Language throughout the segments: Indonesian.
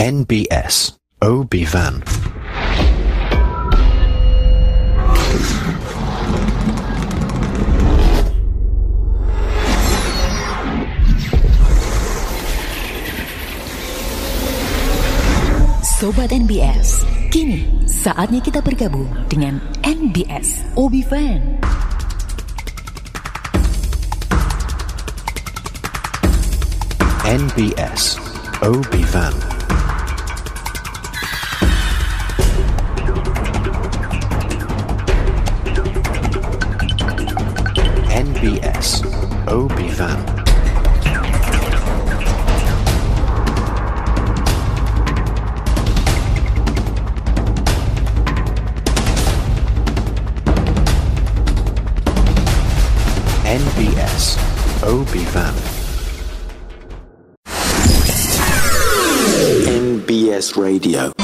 NBS OB-Van Sobat NBS, kini saatnya kita bergabung dengan NBS OB Fan. NBS OB Van. OB Van. NBS Radio.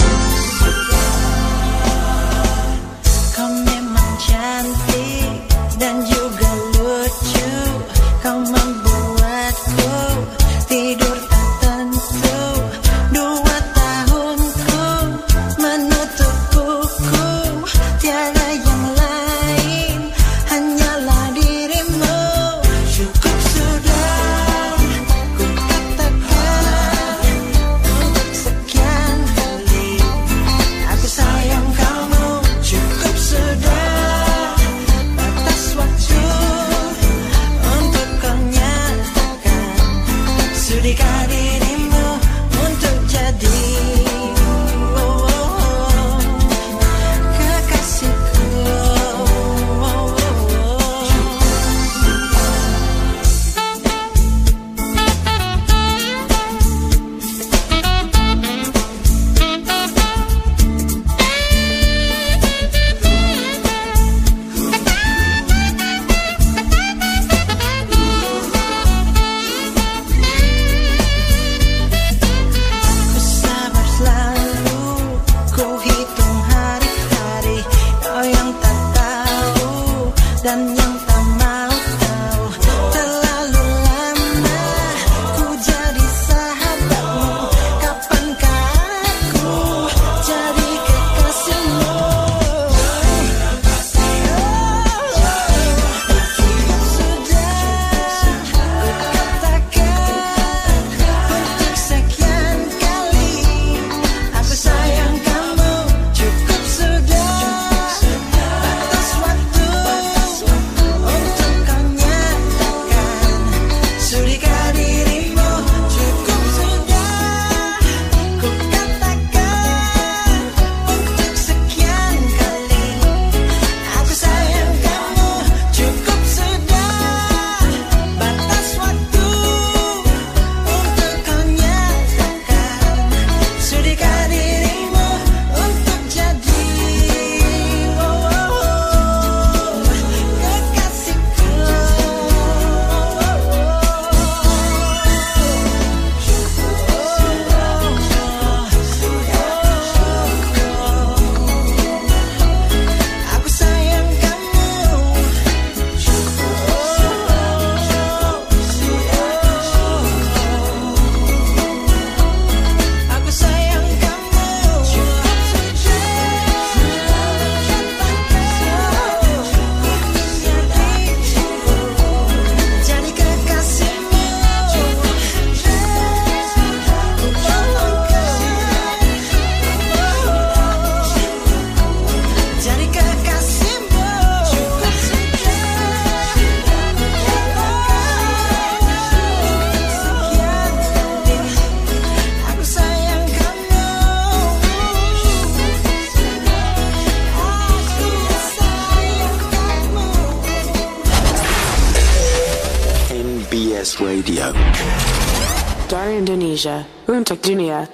Indonesia, untuk dunia.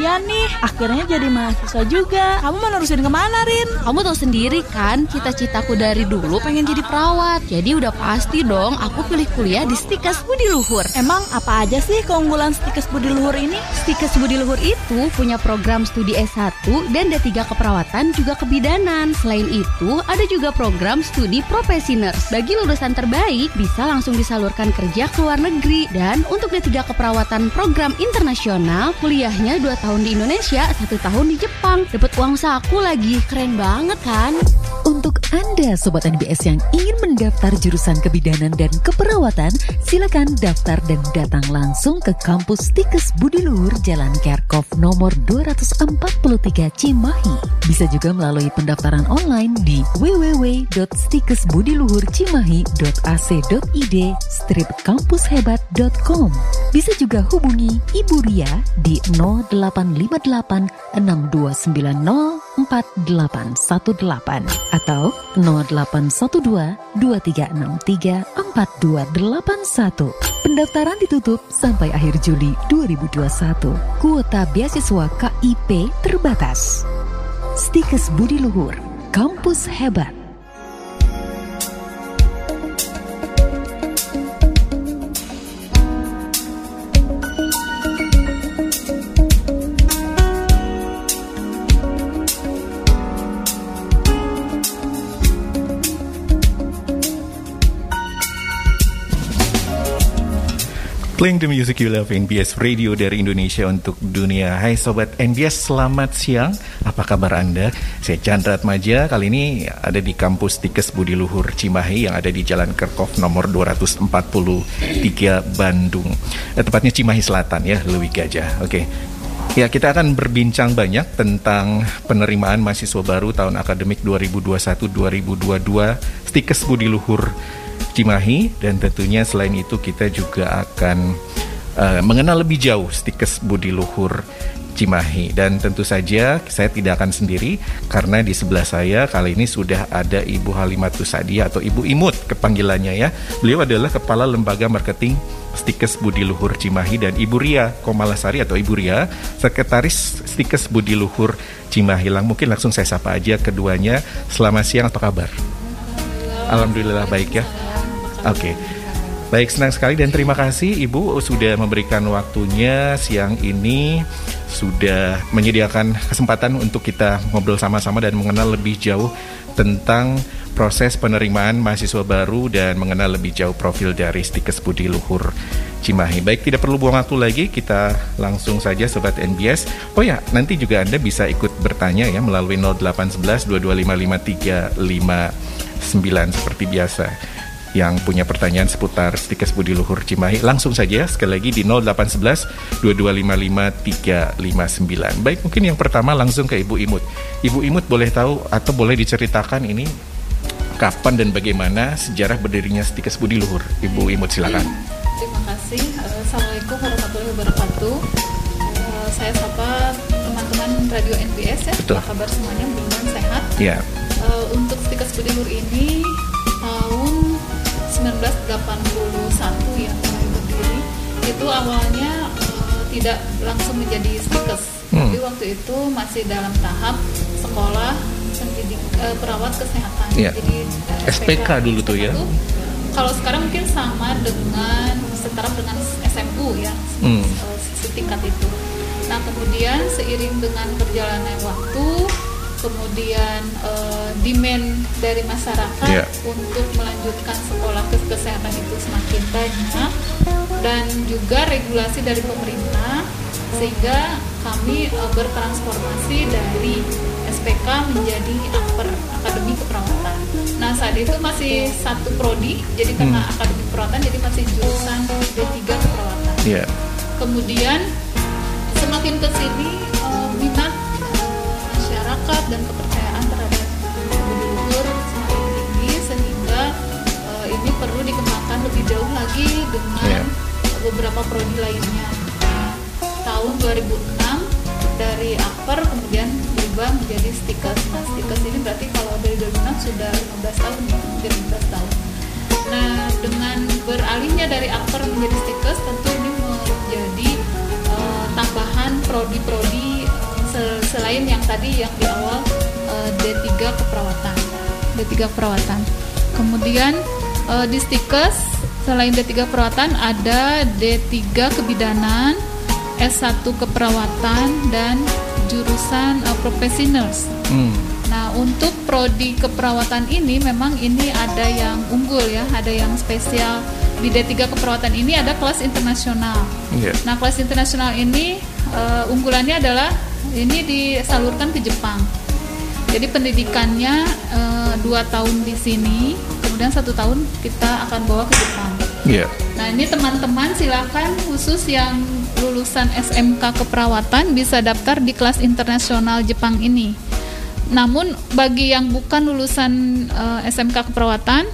Iya nih, akhirnya jadi mahasiswa juga. Kamu mau nerusin ke mana, Rin? Kamu tahu sendiri kan, cita-citaku dari dulu pengen jadi perawat. Jadi udah pasti dong aku pilih kuliah di Stikes Budi Luhur. Emang apa aja sih keunggulan Stikes Budi Luhur ini? Stikes Budi Luhur itu punya program studi S1 dan D3 keperawatan juga kebidanan. Selain itu, ada juga program studi profesi nurse. Bagi lulusan terbaik, bisa langsung disalurkan kerja ke luar negeri. Dan untuk D3 keperawatan program internasional, kuliahnya 2 tahun di Indonesia, satu tahun di Jepang. Dapat uang saku lagi, keren banget kan? Untuk Anda Sobat NBS yang ingin mendaftar jurusan kebidanan dan keperawatan, silakan daftar dan datang langsung ke kampus Tikes Budi Luhur Jalan Kerkov nomor 243 Cimahi. Bisa juga melalui pendaftaran online di www.stikesbudiluhurcimahi.ac.id strip kampushebat.com. Bisa juga hubungi Ibu Ria di 0858 6290 4818 atau 0812 2363 4281. Pendaftaran ditutup sampai akhir Juli 2021. Kuota beasiswa KIP terbatas. Stikes Budi Luhur, kampus hebat. Playing the music you love NBS Radio dari Indonesia untuk dunia. Hai Sobat NBS, selamat siang. Apa kabar Anda? Saya Chandra Atmaja. Kali ini ada di kampus Tikes Budi Luhur Cimahi Yang ada di Jalan Kerkov nomor 243 Bandung. Eh, Tepatnya Cimahi Selatan ya, Lewi Gajah. Oke. Ya, kita akan berbincang banyak tentang penerimaan mahasiswa baru tahun akademik 2021-2022 Stikes Budi Luhur Cimahi dan tentunya selain itu kita juga akan uh, mengenal lebih jauh Stikes Budi Luhur Cimahi dan tentu saja saya tidak akan sendiri karena di sebelah saya kali ini sudah ada Ibu Halimatus Sadia atau Ibu Imut kepanggilannya ya. Beliau adalah Kepala Lembaga Marketing Stikes Budi Luhur Cimahi dan Ibu Ria Komalasari atau Ibu Ria Sekretaris Stikes Budi Luhur Cimahi. Lang mungkin langsung saya sapa aja keduanya. Selamat siang apa kabar? Alhamdulillah baik ya. Oke. Baik, senang sekali dan terima kasih Ibu sudah memberikan waktunya siang ini sudah menyediakan kesempatan untuk kita ngobrol sama-sama dan mengenal lebih jauh tentang proses penerimaan mahasiswa baru dan mengenal lebih jauh profil dari Stikes Budi Luhur Cimahi. Baik, tidak perlu buang waktu lagi, kita langsung saja Sobat NBS. Oh ya, nanti juga Anda bisa ikut bertanya ya melalui 0811 2255 seperti biasa yang punya pertanyaan seputar Stikes Budi Luhur Cimahi langsung saja sekali lagi di 0811 2255 359. Baik, mungkin yang pertama langsung ke Ibu Imut. Ibu Imut boleh tahu atau boleh diceritakan ini kapan dan bagaimana sejarah berdirinya Stikes Budi Luhur? Ibu Imut silakan. Terima kasih. Uh, Assalamualaikum warahmatullahi wabarakatuh. Uh, saya sapa teman-teman Radio NBS ya. Betul. Apa kabar semuanya? Mudah-mudahan sehat. Ya, Uh, untuk Stikes Budi Luhur ini tahun 1981 ya mulai berdiri. Itu awalnya uh, tidak langsung menjadi Stikes. Hmm. Tapi waktu itu masih dalam tahap sekolah pendidik uh, perawat kesehatan. Iya. Jadi uh, SPK dulu tuh ya. itu kalau sekarang mungkin sama dengan setara dengan SMU ya Hmm. eh, setingkat itu. Nah kemudian seiring dengan perjalanan waktu, kemudian eh, demand dari masyarakat Iya. untuk melanjutkan sekolah ke kesehatan itu semakin banyak dan juga regulasi dari pemerintah sehingga kami eh, bertransformasi dari SPK menjadi akper akademi keperawatan. Nah saat itu masih satu prodi, jadi karena Hmm. akademi keperawatan jadi masih jurusan D3 keperawatan. ya. Kemudian semakin ke sini eh, minat masyarakat dan kepercayaan terhadap budi luhur semakin tinggi sehingga eh, ini perlu dikembangkan lebih jauh lagi dengan Iya. beberapa prodi lainnya. Nah, tahun 2006 dari akper kemudian berubah menjadi stikers. Nah, stikers ini berarti kalau dari 2006 sudah 15 tahun ya, hampir 15 tahun. Nah, dengan beralihnya dari akper menjadi stikers tentu ini menjadi eh, tambahan tadi yang di awal eh, D3 keperawatan. D3 keperawatan. Kemudian eh, di Stikes selain D3 keperawatan ada D3 kebidanan, S1 keperawatan dan jurusan eh, profesi nurse. Hmm. Nah, untuk prodi keperawatan ini memang ini ada yang unggul ya, ada yang spesial. Di D3 keperawatan ini ada kelas internasional. Iya. Nah, kelas internasional ini eh, unggulannya adalah ini disalurkan ke Jepang. Jadi pendidikannya eh, dua tahun di sini, kemudian satu tahun kita akan bawa ke Jepang. Iya. Nah ini teman-teman silakan khusus yang lulusan SMK keperawatan bisa daftar di kelas internasional Jepang ini. Namun bagi yang bukan lulusan eh, SMK keperawatan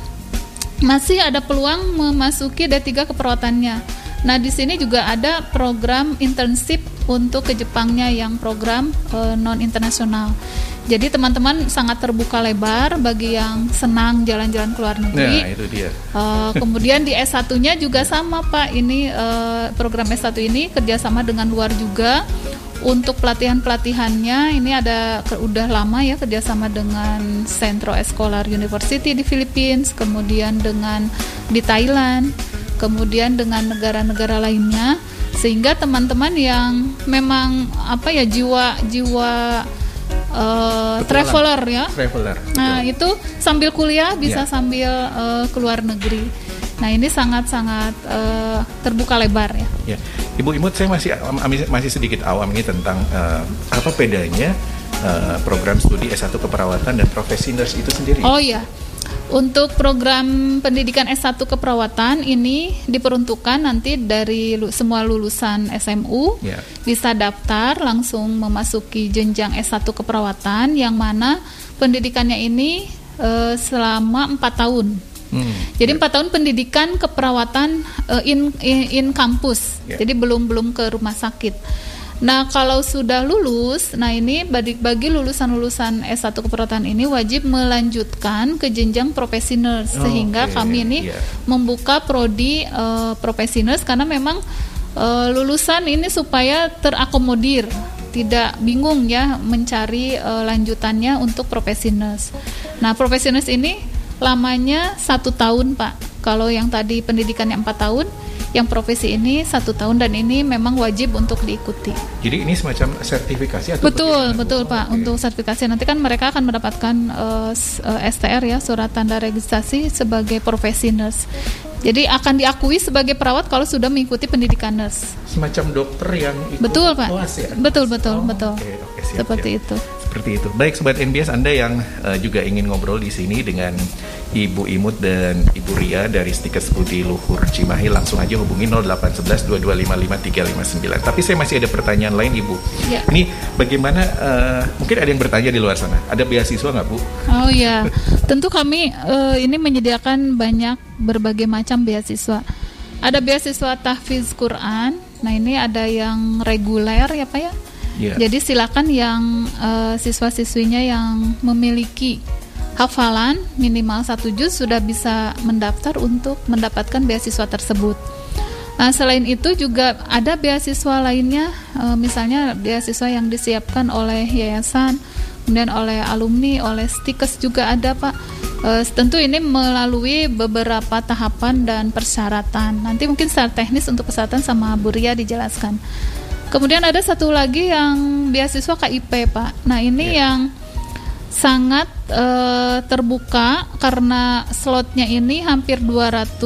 masih ada peluang memasuki D3 keperawatannya. Nah di sini juga ada program internship untuk ke Jepangnya yang program non internasional. Jadi teman-teman sangat terbuka lebar bagi yang senang jalan-jalan ke luar negeri. Nah, itu dia. Eh, kemudian di S1-nya juga sama Pak. Ini eh, program S1 ini kerjasama dengan luar juga. Untuk pelatihan-pelatihannya ini ada udah lama ya kerjasama dengan Centro Escolar University di Philippines, kemudian dengan di Thailand, kemudian dengan negara-negara lainnya. Sehingga teman-teman yang memang apa ya jiwa-jiwa eh, traveler ya, Traveler. Nah, betul. itu sambil kuliah bisa Ya. sambil eh, keluar negeri. Nah, ini sangat-sangat eh, terbuka lebar ya. Ya, Ibu Imut, saya masih masih sedikit awam ini tentang eh, apa bedanya eh, program studi S1 keperawatan dan profesi nurse itu sendiri. Oh iya. Untuk program pendidikan S1 keperawatan ini diperuntukkan nanti dari lu- semua lulusan SMU Ya. bisa daftar langsung memasuki jenjang S1 keperawatan yang mana pendidikannya ini eh, selama empat tahun. Hmm. Jadi empat tahun pendidikan keperawatan eh, in, in in kampus. Ya. Jadi belum belum ke rumah sakit. Nah kalau sudah lulus, nah ini bagi, lulusan-lulusan S1 keperawatan ini wajib melanjutkan ke jenjang profesi nurse Oh, sehingga oke, kami ini iya. membuka prodi eh, profesi nurse karena memang eh, lulusan ini supaya terakomodir tidak bingung ya mencari eh, lanjutannya untuk profesi nurse. Nah profesi nurse ini lamanya satu tahun pak. Kalau yang tadi pendidikannya empat tahun, yang profesi ini satu tahun dan ini memang wajib untuk diikuti. Jadi ini semacam sertifikasi atau Betul, bagaimana, betul? Pak. Oke. Untuk sertifikasi nanti kan mereka akan mendapatkan eh, s- eh, STR ya, surat tanda registrasi sebagai profesi nurse. Jadi akan diakui sebagai perawat kalau sudah mengikuti pendidikan nurse. semacam dokter yang ikut Betul Pak. kelas ya? Betul betul Oh, betul. oke, oke, siap, Seperti siap. itu. Seperti itu. Baik sobat NBS Anda yang eh, juga ingin ngobrol di sini dengan Ibu Imut dan Ibu Ria dari Stikes Budi Luhur Cimahi langsung aja hubungi 0811 2255 359. Tapi saya masih ada pertanyaan lain Ibu. Ya. Ini bagaimana eh, mungkin ada yang bertanya di luar sana. Ada beasiswa nggak Bu? Oh ya, tentu kami eh, ini menyediakan banyak berbagai macam beasiswa. Ada beasiswa tahfiz Quran. Nah ini ada yang reguler ya pak ya. Iya. Jadi silakan yang eh, siswa-siswinya yang memiliki hafalan minimal satu juz sudah bisa mendaftar untuk mendapatkan beasiswa tersebut. Nah, selain itu juga ada beasiswa lainnya, eh, misalnya beasiswa yang disiapkan oleh yayasan, kemudian oleh alumni, oleh stikes juga ada pak. Eh, tentu ini melalui beberapa tahapan dan persyaratan. Nanti mungkin secara teknis untuk persyaratan sama Bu Ria dijelaskan. Kemudian ada satu lagi yang beasiswa KIP pak. Nah ini yang sangat eh, terbuka karena slotnya ini hampir 200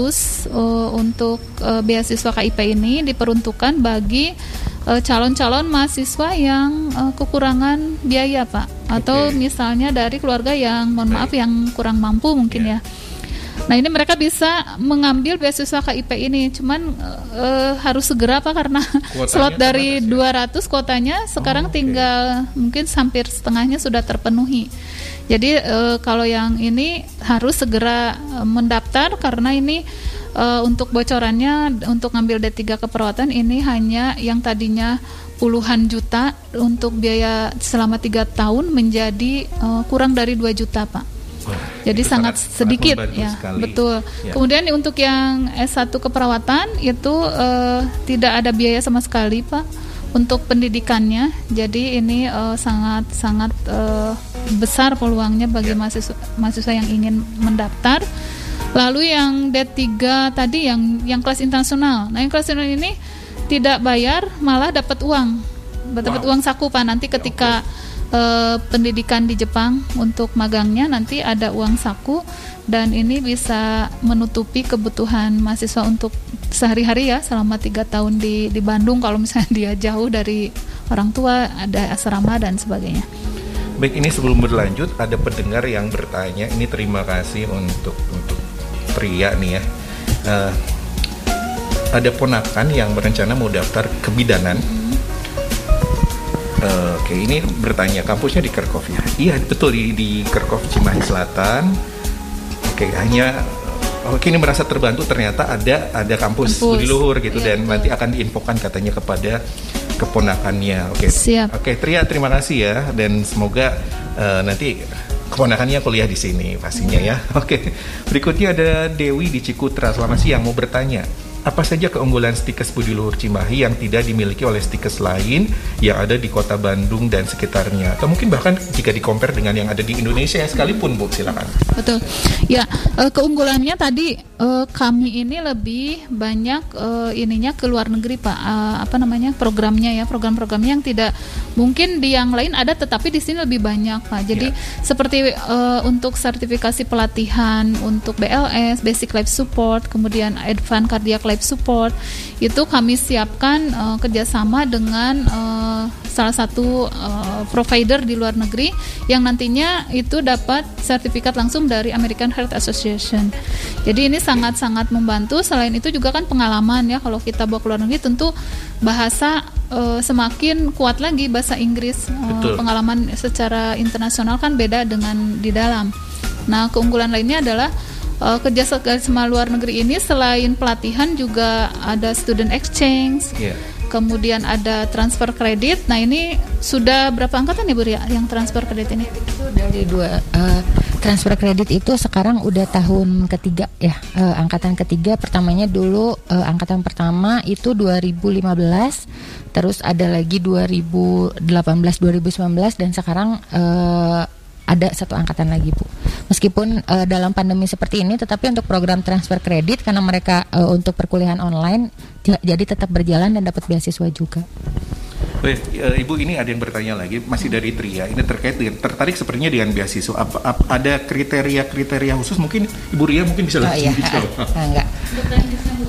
eh, untuk eh, beasiswa KIP ini diperuntukkan bagi calon-calon mahasiswa yang eh, kekurangan biaya pak atau Oke. misalnya dari keluarga yang mohon maaf yang kurang mampu mungkin Ya. ya. Nah ini mereka bisa mengambil beasiswa KIP ini, cuman eh, harus segera pak karena Kuotanya slot dari terbatas 200 kuotanya sekarang Oh, oke. tinggal mungkin hampir setengahnya sudah terpenuhi. Jadi eh, kalau yang ini harus segera eh, mendaftar karena ini eh, untuk bocorannya untuk ngambil D3 keperawatan ini hanya yang tadinya puluhan juta untuk biaya selama tiga tahun menjadi eh, kurang dari 2 juta pak. Jadi itu sangat, sedikit ya, sekali. betul. Ya. Kemudian untuk yang S1 keperawatan itu eh, tidak ada biaya sama sekali, Pak. untuk pendidikannya. Jadi ini eh, sangat sangat eh, besar peluangnya bagi mahasiswa mahasiswa yang ingin mendaftar. Lalu yang D3 tadi yang yang kelas internasional. Nah, yang kelas internasional ini tidak bayar malah dapat uang. Dapat uang saku Pak nanti ketika eh, pendidikan di Jepang untuk magangnya nanti ada uang saku dan ini bisa menutupi kebutuhan mahasiswa untuk sehari-hari ya selama tiga tahun di di Bandung kalau misalnya dia jauh dari orang tua ada asrama dan sebagainya. Baik, ini sebelum berlanjut ada pendengar yang bertanya. Ini terima kasih untuk untuk pria nih ya. Eh, ada ponakan yang berencana mau daftar kebidanan. Eh, Oke, ini bertanya kampusnya di Kerkov ya? Iya betul di di Kerkov Cimahi Selatan. Oke, hanya Oke ini merasa terbantu ternyata ada ada kampus, Kampus. Budi Luhur gitu Iya, dan betul. nanti akan diinfokan katanya kepada keponakannya. Oke. Siap. Oke, Tria terima kasih ya dan semoga eh, nanti keponakannya kuliah di sini pastinya ya. Oke. Berikutnya ada Dewi di Cikutra. Selamat siang mau bertanya. Apa saja keunggulan stikes Budi Luhur Cimahi yang tidak dimiliki oleh stikes lain yang ada di kota Bandung dan sekitarnya? Atau mungkin bahkan jika di-compare dengan yang ada di Indonesia sekalipun, Bu, silakan. Betul. Ya, eh, keunggulannya tadi eh, kami ini lebih banyak eh, ininya ke luar negeri, Pak. Eh, apa namanya? programnya ya, program-programnya yang tidak mungkin di yang lain ada tetapi di sini lebih banyak, Pak. Jadi seperti eh, untuk sertifikasi pelatihan untuk BLS, Basic Life Support, kemudian Advanced Cardiac Life Support, itu kami siapkan eh, kerjasama dengan eh, salah satu eh, provider di luar negeri yang nantinya itu dapat sertifikat langsung dari American Heart Association. Jadi ini sangat-sangat membantu. Selain itu juga kan pengalaman ya kalau kita bawa ke luar negeri tentu bahasa eh, semakin kuat lagi bahasa Inggris. Eh, pengalaman secara internasional kan beda dengan di dalam. Nah, keunggulan lainnya adalah eh, kerja sama luar negeri ini selain pelatihan juga ada student exchange. Iya. Kemudian ada transfer kredit. Nah, ini sudah berapa angkatan ya Bu Ria yang transfer kredit ini? itu dari dua eh, transfer kredit itu sekarang udah tahun ketiga ya eh, angkatan ketiga. Pertamanya dulu eh, angkatan pertama itu 2015 terus ada lagi 2018 2019 dan sekarang eh, ada satu angkatan lagi bu. Meskipun eh, dalam pandemi seperti ini tetapi untuk program transfer kredit karena mereka eh, untuk perkuliahan online jadi tetap berjalan dan dapat beasiswa juga Weh, eh, Ibu ini ada yang bertanya lagi masih dari Tria. Ini terkait dengan tertarik sepertinya dengan beasiswa. Apa, apa- ada kriteria-kriteria khusus mungkin Ibu Ria mungkin bisa Oh langsung iya, dijawab. ah, enggak.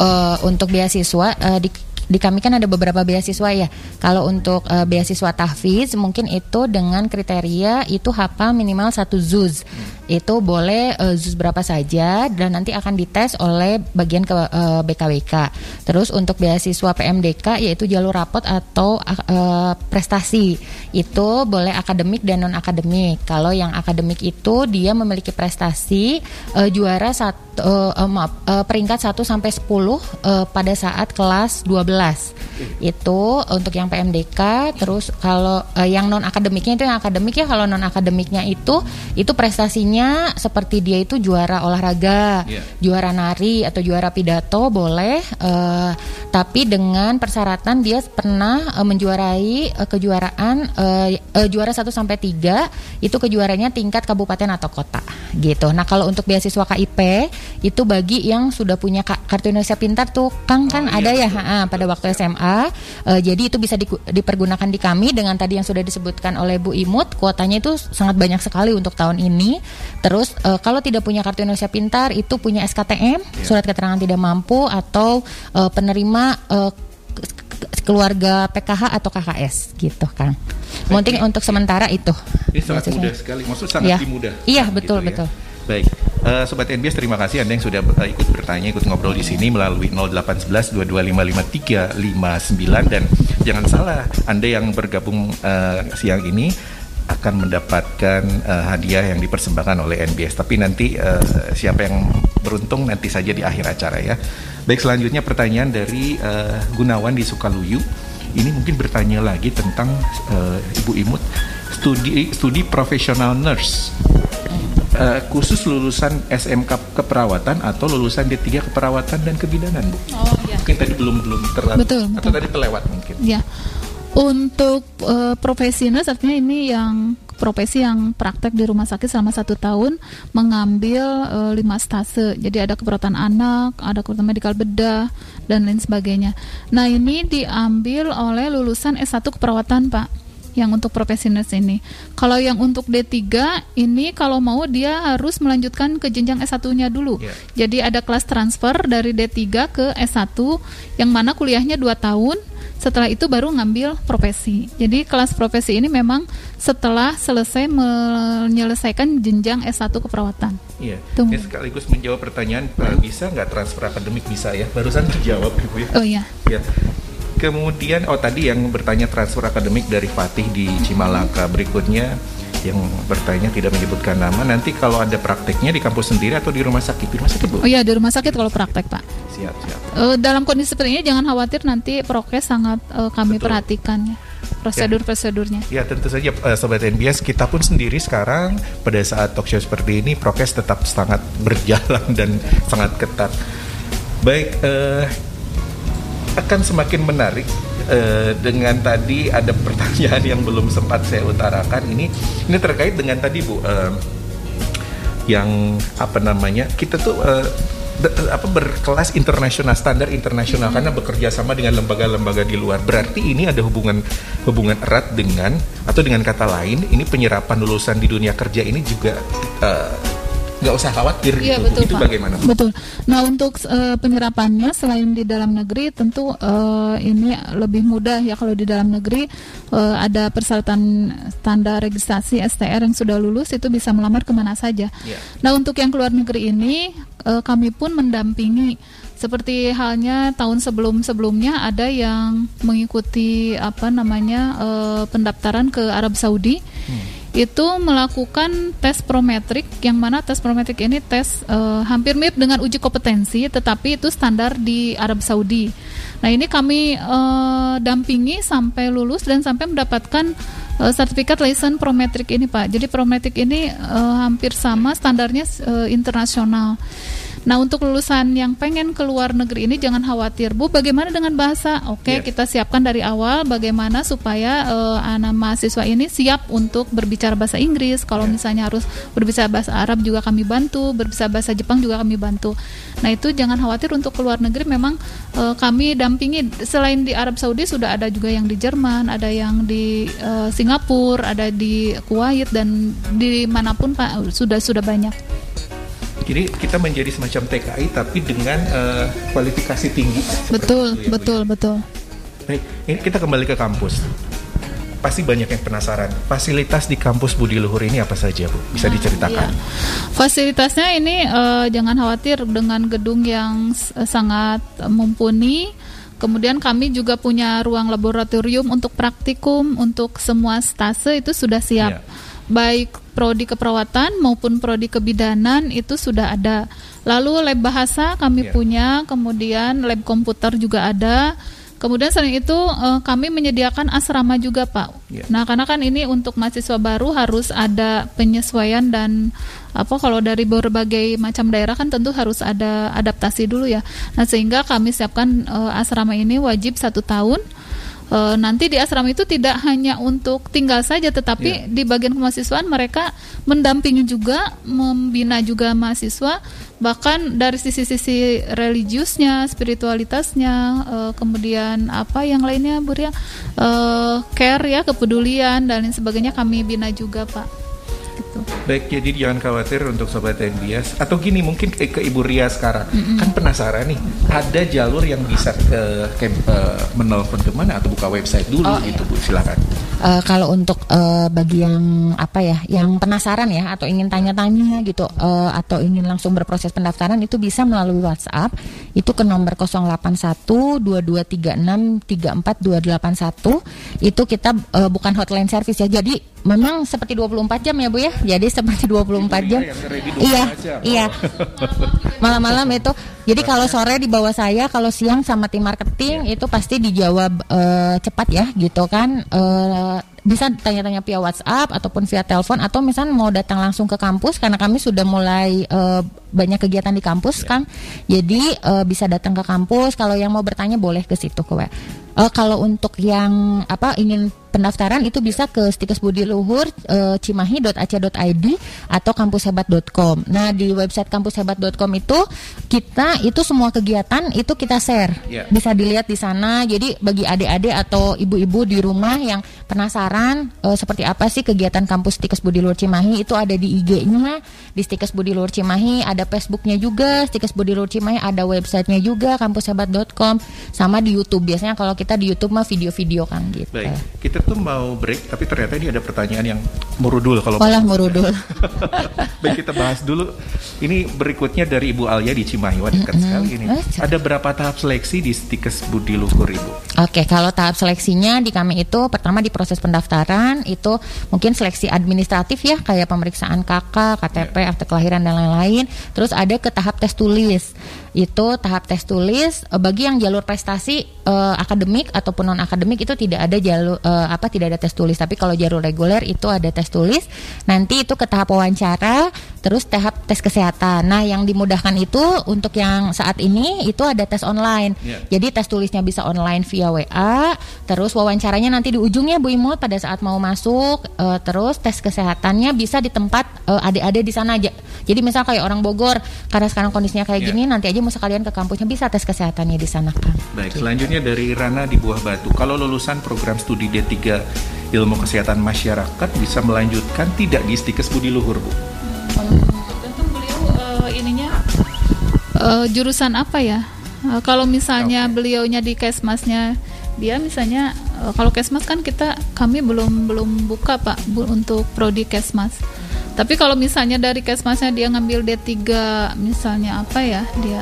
Eh, untuk beasiswa eh, di di kami kan ada beberapa beasiswa ya. Kalau untuk eh, beasiswa tahfiz mungkin itu dengan kriteria itu hafal minimal satu zuz. Itu boleh eh, zuz berapa saja dan nanti akan dites oleh bagian ke eh, BKWK. Terus untuk beasiswa PMDK yaitu jalur rapot atau eh, prestasi. Itu boleh akademik dan non akademik. Kalau yang akademik itu dia memiliki prestasi eh, juara satu eh, eh, maaf, eh, peringkat 1 sampai 10 eh, pada saat kelas 12. Itu untuk yang PMDK, terus kalau eh, yang non akademiknya itu yang akademik ya kalau non akademiknya itu itu prestasinya seperti dia itu juara olahraga, Iya. juara nari atau juara pidato boleh eh, tapi dengan persyaratan dia pernah eh, menjuarai eh, kejuaraan eh, eh, juara 1 sampai 3 itu kejuaranya tingkat kabupaten atau kota gitu. Nah, kalau untuk beasiswa KIP itu bagi yang sudah punya ka- kartu Indonesia Pintar tuh Kang kan Oh, iya, ada ya betul. ha, pada waktu SMA. Eh, jadi itu bisa diku- dipergunakan di kami dengan tadi yang sudah disebutkan oleh Bu Imut kuotanya itu sangat banyak sekali untuk tahun ini. Terus eh, kalau tidak punya kartu Indonesia Pintar itu punya SKTM, surat keterangan tidak mampu atau eh, penerima ke- keluarga PKH atau KKS gitu kan. Mungkin untuk sementara itu. Ini sangat mudah sekali, maksud sangat Iya. dimudah. Iya, betul, ya. betul. Baik, Eh, Sobat NBS terima kasih Anda yang sudah eh, ikut bertanya, ikut ngobrol di sini melalui 0811 2255359 dan jangan salah Anda yang bergabung eh, siang ini akan mendapatkan eh, hadiah yang dipersembahkan oleh NBS. Tapi nanti eh, siapa yang beruntung nanti saja di akhir acara ya. Baik selanjutnya pertanyaan dari eh, Gunawan di Sukaluyu. Ini mungkin bertanya lagi tentang eh, Ibu Imut studi studi profesional nurse. Eh, khusus lulusan SMK keperawatan atau lulusan D3 keperawatan dan kebidanan, Bu. Oh iya. Mungkin tadi belum belum terlalu Betul, atau betul. tadi terlewat mungkin. Ya, Untuk eh, profesi nurse artinya ini yang profesi yang praktek di rumah sakit selama satu tahun mengambil eh, lima stase. Jadi ada keperawatan anak, ada keperawatan medikal bedah dan lain sebagainya. Nah ini diambil oleh lulusan S1 keperawatan Pak yang untuk profesi nurse ini. Kalau yang untuk D3 ini kalau mau dia harus melanjutkan ke jenjang S1-nya dulu. Ya. Jadi ada kelas transfer dari D3 ke S1 yang mana kuliahnya 2 tahun. Setelah itu baru ngambil profesi. Jadi kelas profesi ini memang setelah selesai menyelesaikan jenjang S1 keperawatan. Iya. Ini sekaligus menjawab pertanyaan bisa nggak transfer akademik bisa ya? Barusan terjawab Ibu ya. Oh iya. Ya. Kemudian oh tadi yang bertanya transfer akademik dari Fatih di Cimalaka. Berikutnya yang bertanya tidak menyebutkan nama. Nanti kalau ada prakteknya di kampus sendiri atau di rumah sakit? Di rumah sakit Bu? Oh iya di rumah sakit kalau praktek Pak. Siap, siap. Eh, dalam kondisi seperti ini jangan khawatir nanti prokes sangat eh, kami Betul. perhatikan ya prosedur-prosedurnya. Ya tentu saja eh, Sobat NBS kita pun sendiri sekarang pada saat talk show seperti ini prokes tetap sangat berjalan dan sangat ketat. Baik, eh, akan semakin menarik eh, dengan tadi ada pertanyaan yang belum sempat saya utarakan. Ini ini terkait dengan tadi Bu eh, yang apa namanya kita tuh eh, be- apa berkelas internasional standar internasional karena bekerja sama dengan lembaga-lembaga di luar. Berarti ini ada hubungan hubungan erat dengan atau dengan kata lain ini penyerapan lulusan di dunia kerja ini juga eh, nggak usah khawatir Iya gitu betul itu Pak. bagaimana? Betul. Nah untuk eh, penyerapannya selain di dalam negeri tentu eh, ini lebih mudah ya kalau di dalam negeri eh, ada persyaratan standar registrasi STR yang sudah lulus itu bisa melamar ke mana saja. Iya. Nah untuk yang keluar negeri ini eh, kami pun mendampingi seperti halnya tahun sebelum-sebelumnya ada yang mengikuti apa namanya eh, pendaftaran ke Arab Saudi itu melakukan tes prometrik yang mana tes prometrik ini tes eh, hampir mirip dengan uji kompetensi tetapi itu standar di Arab Saudi. Nah ini kami eh, dampingi sampai lulus dan sampai mendapatkan eh, sertifikat license prometrik ini Pak. Jadi prometrik ini hampir sama standarnya internasional. Nah untuk lulusan yang pengen ke luar negeri ini jangan khawatir Bu. Bagaimana dengan bahasa? Oke Iya. kita siapkan dari awal bagaimana supaya eh, anak mahasiswa ini siap untuk berbicara bahasa Inggris. Kalau misalnya harus berbicara bahasa Arab juga kami bantu Berbicara bahasa Jepang juga kami bantu. Nah itu jangan khawatir untuk ke luar negeri. Memang eh, kami dampingi Selain di Arab Saudi sudah ada juga yang di Jerman Ada yang di eh, Singapura Ada di Kuwait dan di mana pun Pak sudah sudah banyak Jadi kita menjadi semacam TKI tapi dengan eh, kualifikasi tinggi. Betul, itu ya, Bu, betul, ya. betul. Baik, ini kita kembali ke kampus. Pasti banyak yang penasaran. Fasilitas di kampus Budi Luhur ini apa saja, Bu? Bisa diceritakan? Iya. Fasilitasnya ini eh, jangan khawatir dengan gedung yang eh, sangat mumpuni. Kemudian kami juga punya ruang laboratorium untuk praktikum untuk semua stase itu sudah siap. Iya. Baik prodi keperawatan maupun prodi kebidanan itu sudah ada. Lalu lab bahasa kami Iya. punya, kemudian lab komputer juga ada. Kemudian selain itu eh, kami menyediakan asrama juga Pak. Iya. Nah karena kan ini untuk mahasiswa baru harus ada penyesuaian dan apa kalau dari berbagai macam daerah kan tentu harus ada adaptasi dulu ya. Nah sehingga kami siapkan eh, asrama ini wajib satu tahun. Eh, nanti di asrama itu tidak hanya untuk tinggal saja, tetapi Iya. di bagian kemahasiswaan mereka mendampingi juga, membina juga mahasiswa, bahkan dari sisi-sisi religiusnya, spiritualitasnya, eh, kemudian apa yang lainnya, Bu Ria, Eh, care ya, kepedulian dan lain sebagainya kami bina juga, Pak. Gitu. Baik, jadi jangan khawatir untuk sobat NBS atau gini mungkin ke, ke Ibu Ria sekarang. Kan penasaran nih ada jalur yang bisa ke, ke eh, menelpon ke mana atau buka website dulu Oh, gitu Bu? silakan. Eh, kalau untuk eh, bagi yang apa ya, yang penasaran ya atau ingin tanya-tanya gitu eh, atau ingin langsung berproses pendaftaran itu bisa melalui WhatsApp. Itu ke nomor 081 2236 34281 itu kita eh, bukan hotline service ya. Jadi memang seperti 24 jam ya Bu ya. Jadi seperti 24 jam. yang ready 24 Iya, jam. iya. Malam-malam itu. Jadi kalau sore di bawah saya, kalau siang sama tim marketing itu pasti dijawab eh, cepat ya, gitu kan. Eh, bisa tanya-tanya via WhatsApp ataupun via telepon atau misalnya mau datang langsung ke kampus karena kami sudah mulai eh, banyak kegiatan di kampus, Kang. Jadi eh, bisa datang ke kampus. Kalau yang mau bertanya boleh ke situ ke. Eh, kalau untuk yang apa ingin pendaftaran itu bisa ke Stikes Budi Luhur eh, cimahi.ac.id atau kampushebat.com. Nah, di website kampushebat.com itu kita itu semua kegiatan itu kita share. Ya. Bisa dilihat di sana. Jadi bagi adik-adik atau ibu-ibu di rumah yang penasaran eh, seperti apa sih kegiatan kampus Stikes Budi Luhur Cimahi itu ada di IG-nya di Stikes Budi Luhur Cimahi, ada Facebooknya juga Stikes Budi Luhur Cimahi, ada websitenya juga kampushebat.com sama di YouTube. Biasanya kalau kita di YouTube mah video-video kan gitu. Baik, kita tuh mau break, tapi ternyata ini ada pertanyaan yang merudul kalau Walah merudul. Baik kita bahas dulu. Ini berikutnya dari Ibu Alia di Cimahi. Wah dekat sekali ini. Eh, Ada berapa tahap seleksi di Stikes Budi Luhur Ibu? Oke, kalau tahap seleksinya di kami itu pertama di proses pendaftaran itu mungkin seleksi administratif ya kayak pemeriksaan KK, KTP, akte kelahiran dan lain-lain. Terus ada ke tahap tes tulis. Itu tahap tes tulis eh, bagi yang jalur prestasi eh, akademik ataupun non akademik itu tidak ada jalur eh, apa tidak ada tes tulis. Tapi kalau jalur reguler itu ada tes tulis. Nanti itu ke tahap wawancara, terus tahap tes kesehatan. Nah, yang dimudahkan itu untuk yang saat ini itu ada tes online. Ya. Jadi tes tulisnya bisa online via WA, terus wawancaranya nanti di ujungnya Bu Imut pada saat mau masuk, eh, terus tes kesehatannya bisa di tempat eh, adik-adik di sana aja. Jadi misal kayak orang Bogor, karena sekarang kondisinya kayak Ya. gini, nanti aja mau sekalian ke kampusnya bisa tes kesehatannya di sana kan. Baik, selanjutnya dari Rana di Buah Batu. Kalau lulusan program studi D3 Ilmu Kesehatan Masyarakat bisa melanjutkan tidak di Stikes Budi Luhur, Bu? Tergantung beliau eh, ininya eh, jurusan apa ya? Eh, kalau misalnya beliaunya di kesmasnya dia misalnya kalau kesmas kan kita kami belum belum buka pak bu, untuk prodi kesmas. Tapi kalau misalnya dari kesmasnya dia ngambil D3 misalnya apa ya dia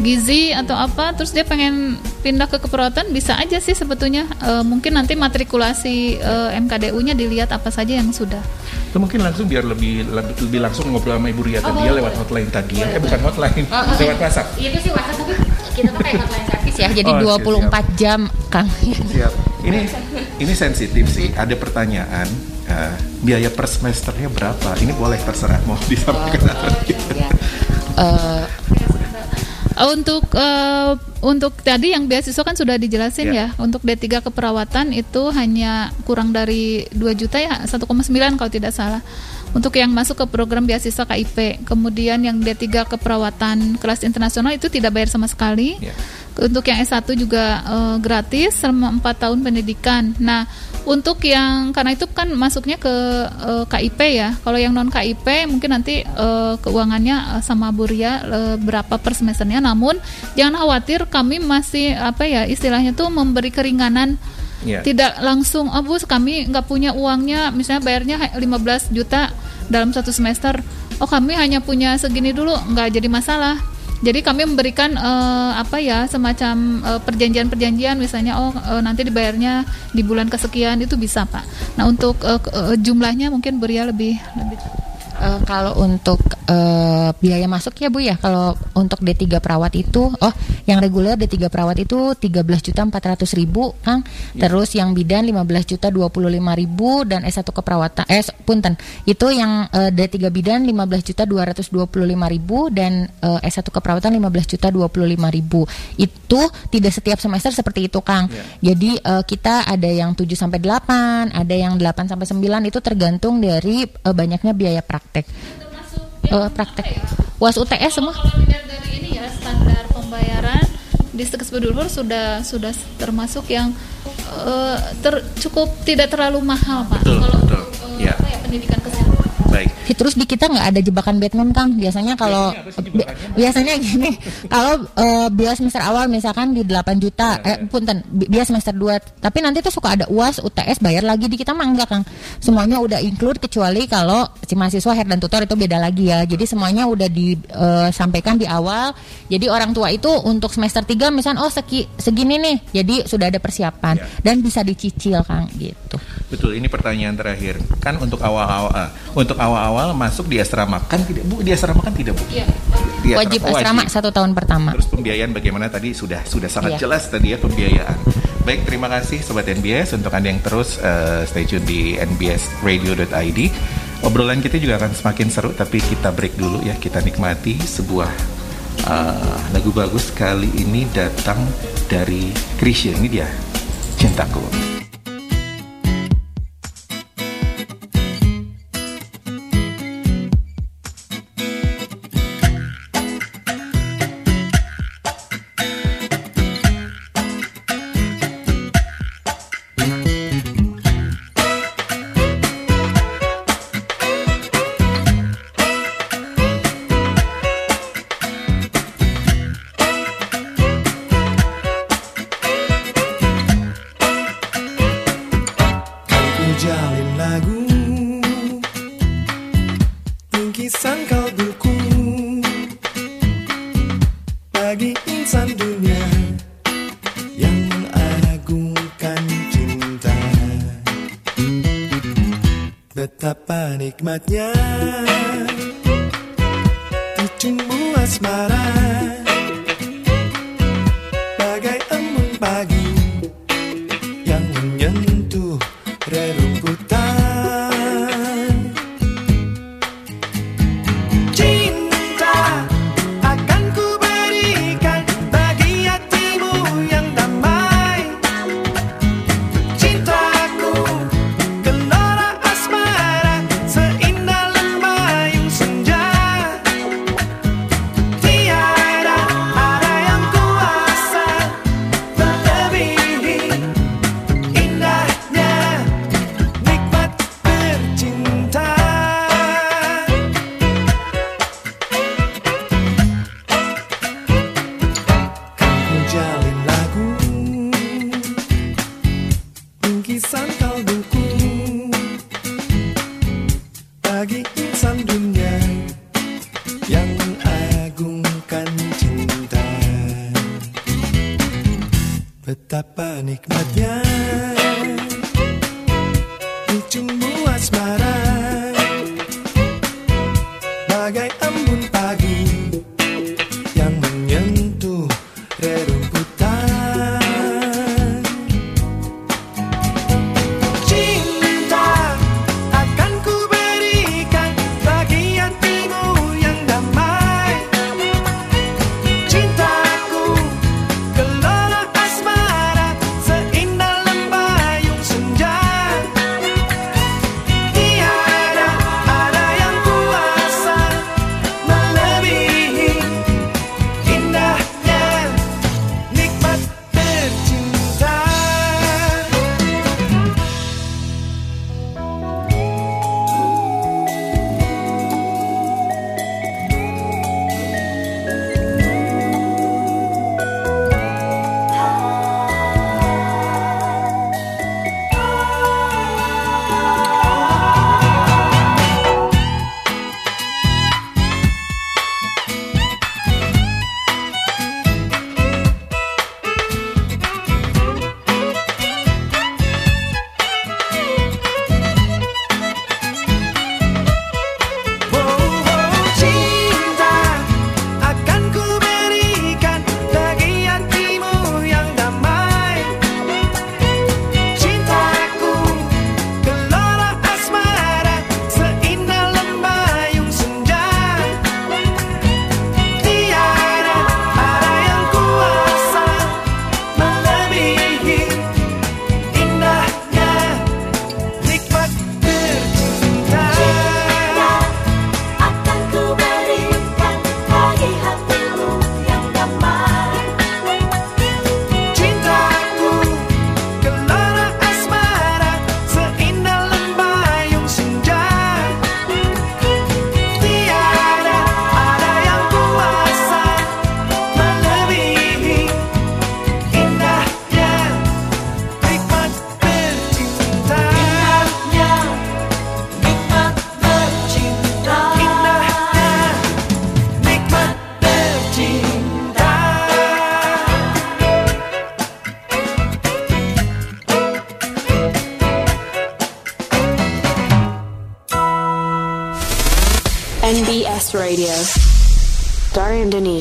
gizi atau apa terus dia pengen pindah ke keperawatan bisa aja sih sebetulnya Eh, mungkin nanti matrikulasi eh, MKDU-nya dilihat apa saja yang sudah Itu mungkin langsung biar lebih lebih, lebih langsung ngobrol sama Ibu Ria tadi ya lewat hotline tadi ya. Eh bukan hotline, lewat WhatsApp. Itu sih WhatsApp tapi kita kayak hotline service ya, jadi Oh, 24 jam Kang. Siap. Ini ini sensitif sih. Ada pertanyaan eh, biaya per semesternya berapa? Ini boleh terserah mau disampaikan atau tidak. Uh, Untuk uh, untuk tadi yang beasiswa kan sudah dijelasin Ya. ya. Untuk D3 keperawatan itu hanya kurang dari 2 juta ya, 1,9 kalau tidak salah. Untuk yang masuk ke program beasiswa KIP, kemudian yang D3 keperawatan kelas internasional itu tidak bayar sama sekali. Ya. Untuk yang S1 juga eh, gratis selama 4 tahun pendidikan. Nah, untuk yang karena itu kan masuknya ke eh, KIP ya. Kalau yang non KIP mungkin nanti eh, keuangannya eh, sama Buria eh, berapa per semesternya. Namun jangan khawatir kami masih apa ya istilahnya tuh memberi keringanan Ya. tidak langsung oh Bu kami nggak punya uangnya misalnya bayarnya ha- 15 juta dalam satu semester oh kami hanya punya segini dulu nggak jadi masalah jadi kami memberikan eh, apa ya semacam eh, perjanjian-perjanjian misalnya oh eh, nanti dibayarnya di bulan kesekian itu bisa pak. Nah untuk ke- eh, jumlahnya mungkin Beria lebih lebih. Eh, kalau untuk eh, biaya masuk ya Bu ya, kalau untuk D3 perawat itu, oh yang reguler D3 perawat itu 13 juta 400 ribu, Kang. Terus yang bidan 15 juta 25 ribu dan S1 keperawatan, eh punten, itu yang eh, D3 bidan 15 juta 225 ribu dan eh, S1 keperawatan 15 juta 25 ribu. Itu tidak setiap semester seperti itu, Kang. Jadi eh, kita ada yang 7 sampai 8, ada yang 8 sampai 9 itu tergantung dari eh, banyaknya biaya praktek. Eh, praktek. UAS UTS semua. dari ini ya standar pembayaran di Bedulur sudah sudah termasuk yang eh, ter- cukup tidak terlalu mahal pak Betul, kalau betul. eh, Ya. apa ya, pendidikan kesehatan. Baik. Terus di kita nggak ada jebakan Batman Kang. Biasanya kalau bi- biasanya gini, kalau eh, biaya semester awal misalkan di 8 juta, eh punten, bi- biaya semester 2, tapi nanti tuh suka ada UAS, UTS bayar lagi di kita mah enggak Kang. Semuanya udah include kecuali kalau si mahasiswa head dan tutor itu beda lagi ya. Jadi semuanya udah disampaikan di awal. Jadi orang tua itu untuk semester 3 misalkan oh segi, segini nih. Jadi sudah ada persiapan dan bisa dicicil Kang gitu. Betul, ini pertanyaan terakhir. Kan untuk awal-awal eh, untuk awal-awal masuk di asrama kan tidak Bu, di asrama kan tidak Bu? Iya. Di Wajib asrama satu tahun pertama. Terus pembiayaan bagaimana tadi sudah sudah sangat Iya. jelas tadi ya pembiayaan. Baik, terima kasih sobat NBS untuk Anda yang terus eh, stay tune di nbsradio.id. Obrolan kita juga akan semakin seru, tapi kita break dulu ya. Kita nikmati sebuah uh, lagu bagus kali ini datang dari Krisya. Ini dia, Cintaku. Nikmatnya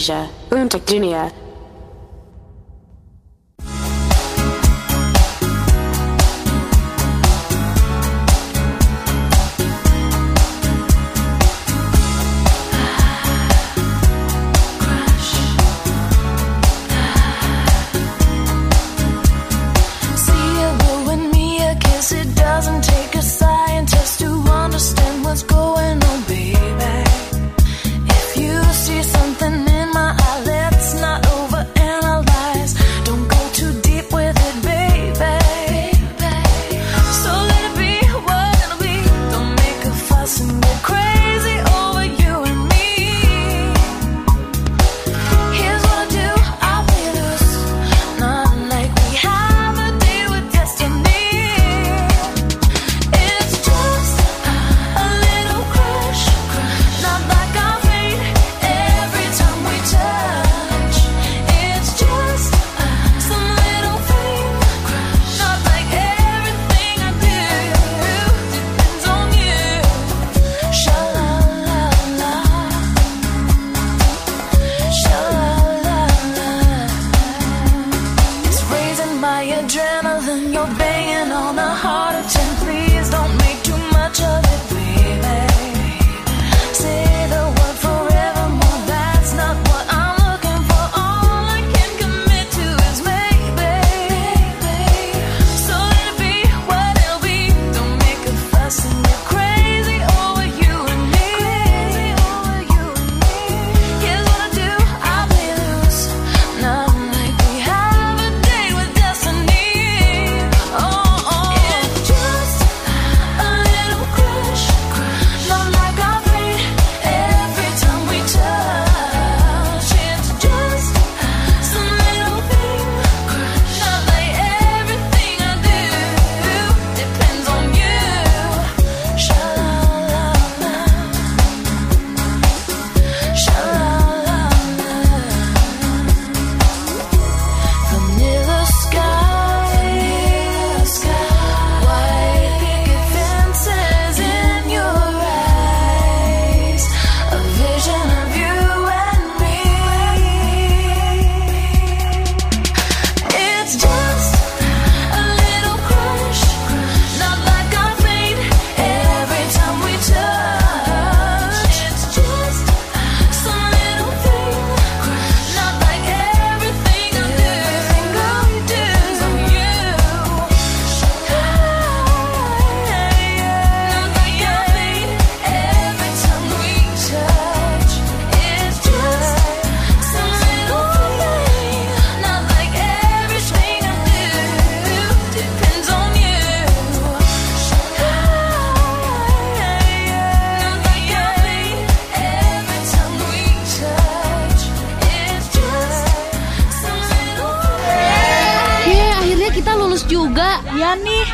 Dari Indonesia, untuk dunia.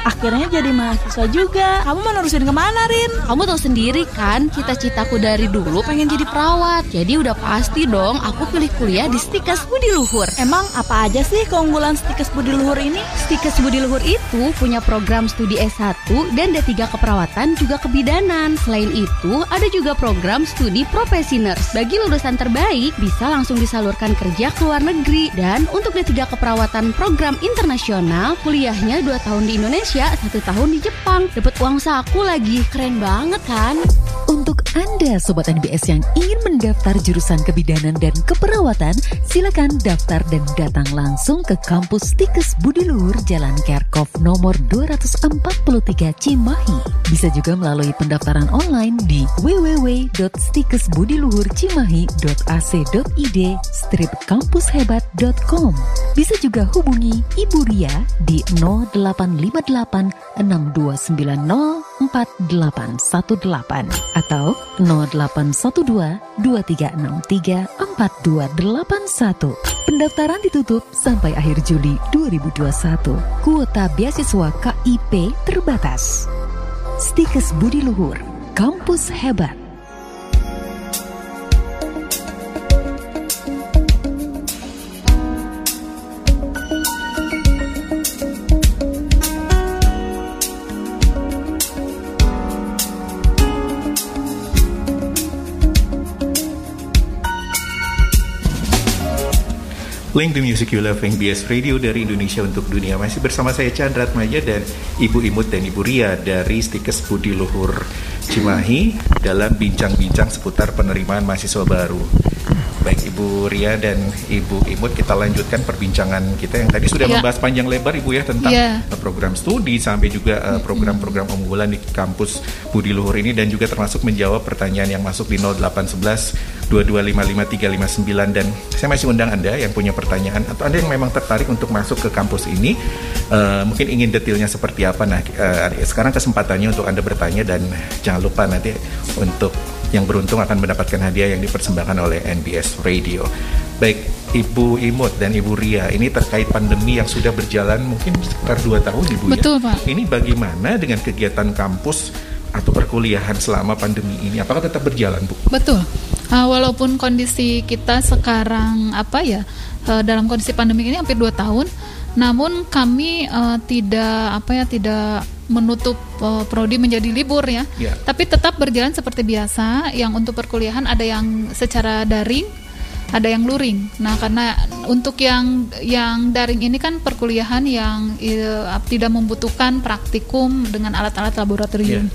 Akhirnya jadi mahasiswa juga. Kamu mau nerusin ke mana, Rin? Kamu tahu sendiri kan, cita-citaku dari dulu pengen jadi perawat. Jadi udah pasti dong aku pilih kuliah di Stikes Budi Luhur. Emang apa aja sih keunggulan Stikes Budi Luhur ini? Stikes Budi Luhur itu punya program studi S1 dan D3 keperawatan juga kebidanan. Selain itu, ada juga program studi profesi nurse. Bagi lulusan terbaik, bisa langsung disalurkan kerja ke luar negeri. Dan untuk D3 keperawatan program internasional, kuliahnya 2 tahun di Indonesia, satu tahun di Jepang. Dapat uang saku lagi, keren banget kan? Untuk Anda Sobat NBS yang ingin mendaftar jurusan kebidanan dan keperawatan, silakan daftar dan datang langsung ke kampus Tikes Budi Jalan Kerkov nomor 243 Cimahi. Bisa juga melalui pendaftaran online di www.stikesbudiluhurcimahi.ac.id strip kampushebat.com. Bisa juga hubungi Ibu Ria di 0858 6290 4818 atau 0812 2363 4281. Pendaftaran ditutup sampai akhir Juli 2021. Kuota beasiswa KIP terbatas. Stikes Budi Luhur, kampus hebat. Link the Music You Love BS Radio dari Indonesia untuk dunia masih bersama saya Chandra Atmaja dan Ibu Imut dan Ibu Ria dari Stikes Budi Luhur Cimahi dalam bincang-bincang seputar penerimaan mahasiswa baru. Baik Ibu Ria dan Ibu Imut kita lanjutkan perbincangan kita yang tadi sudah Ya. membahas panjang lebar Ibu ya tentang Ya. uh, program studi sampai juga uh, program-program unggulan di kampus Budi Luhur ini dan juga termasuk menjawab pertanyaan yang masuk di 0811 2255359 dan saya masih undang Anda yang punya pertanyaan atau Anda yang memang tertarik untuk masuk ke kampus ini eh, mungkin ingin detailnya seperti apa nah eh, sekarang kesempatannya untuk Anda bertanya dan jangan lupa nanti untuk yang beruntung akan mendapatkan hadiah yang dipersembahkan oleh NBS Radio. Baik Ibu Imut dan Ibu Ria, ini terkait pandemi yang sudah berjalan mungkin sekitar dua tahun Ibu Betul, ya. Pak. Ini bagaimana dengan kegiatan kampus atau perkuliahan selama pandemi ini? Apakah tetap berjalan, Bu? Betul. Uh, walaupun kondisi kita sekarang apa ya uh, dalam kondisi pandemi ini hampir dua tahun, namun kami uh, tidak apa ya tidak menutup uh, prodi menjadi libur ya, Ya. tapi tetap berjalan seperti biasa. Yang untuk perkuliahan ada yang secara daring, ada yang luring. Nah, karena untuk yang yang daring ini kan perkuliahan yang eh, tidak membutuhkan praktikum dengan alat-alat laboratorium.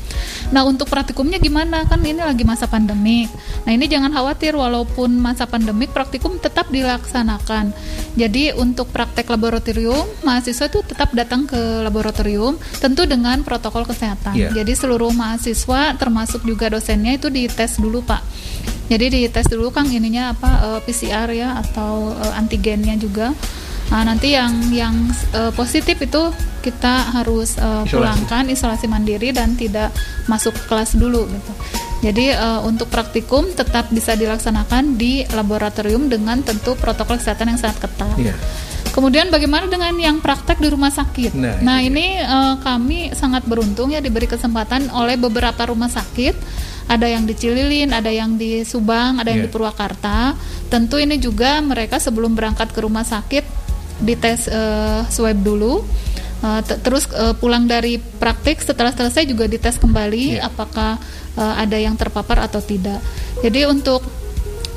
Nah, untuk praktikumnya gimana? Kan ini lagi masa pandemik. Nah, ini jangan khawatir walaupun masa pandemik praktikum tetap dilaksanakan. Jadi, untuk praktek laboratorium, mahasiswa itu tetap datang ke laboratorium tentu dengan protokol kesehatan. Iya. Jadi, seluruh mahasiswa termasuk juga dosennya itu dites dulu, Pak. Jadi dites dulu Kang ininya apa eh, PCR ya atau eh, antigennya juga. Nah, nanti yang yang eh, positif itu kita harus Isolasi. pulangkan isolasi mandiri dan tidak masuk kelas dulu gitu. Jadi eh, untuk praktikum tetap bisa dilaksanakan di laboratorium dengan tentu protokol kesehatan yang sangat ketat. Iya. Kemudian bagaimana dengan yang praktek di rumah sakit? Nah, Nah, ini eh, kami sangat beruntung ya diberi kesempatan oleh beberapa rumah sakit. Ada yang di Cililin, ada yang di Subang, ada yang Iya. di Purwakarta. Tentu ini juga mereka sebelum berangkat ke rumah sakit dites eh, swab dulu. Te- terus eh, pulang dari praktik setelah selesai juga dites kembali Iya. apakah eh, ada yang terpapar atau tidak. Jadi untuk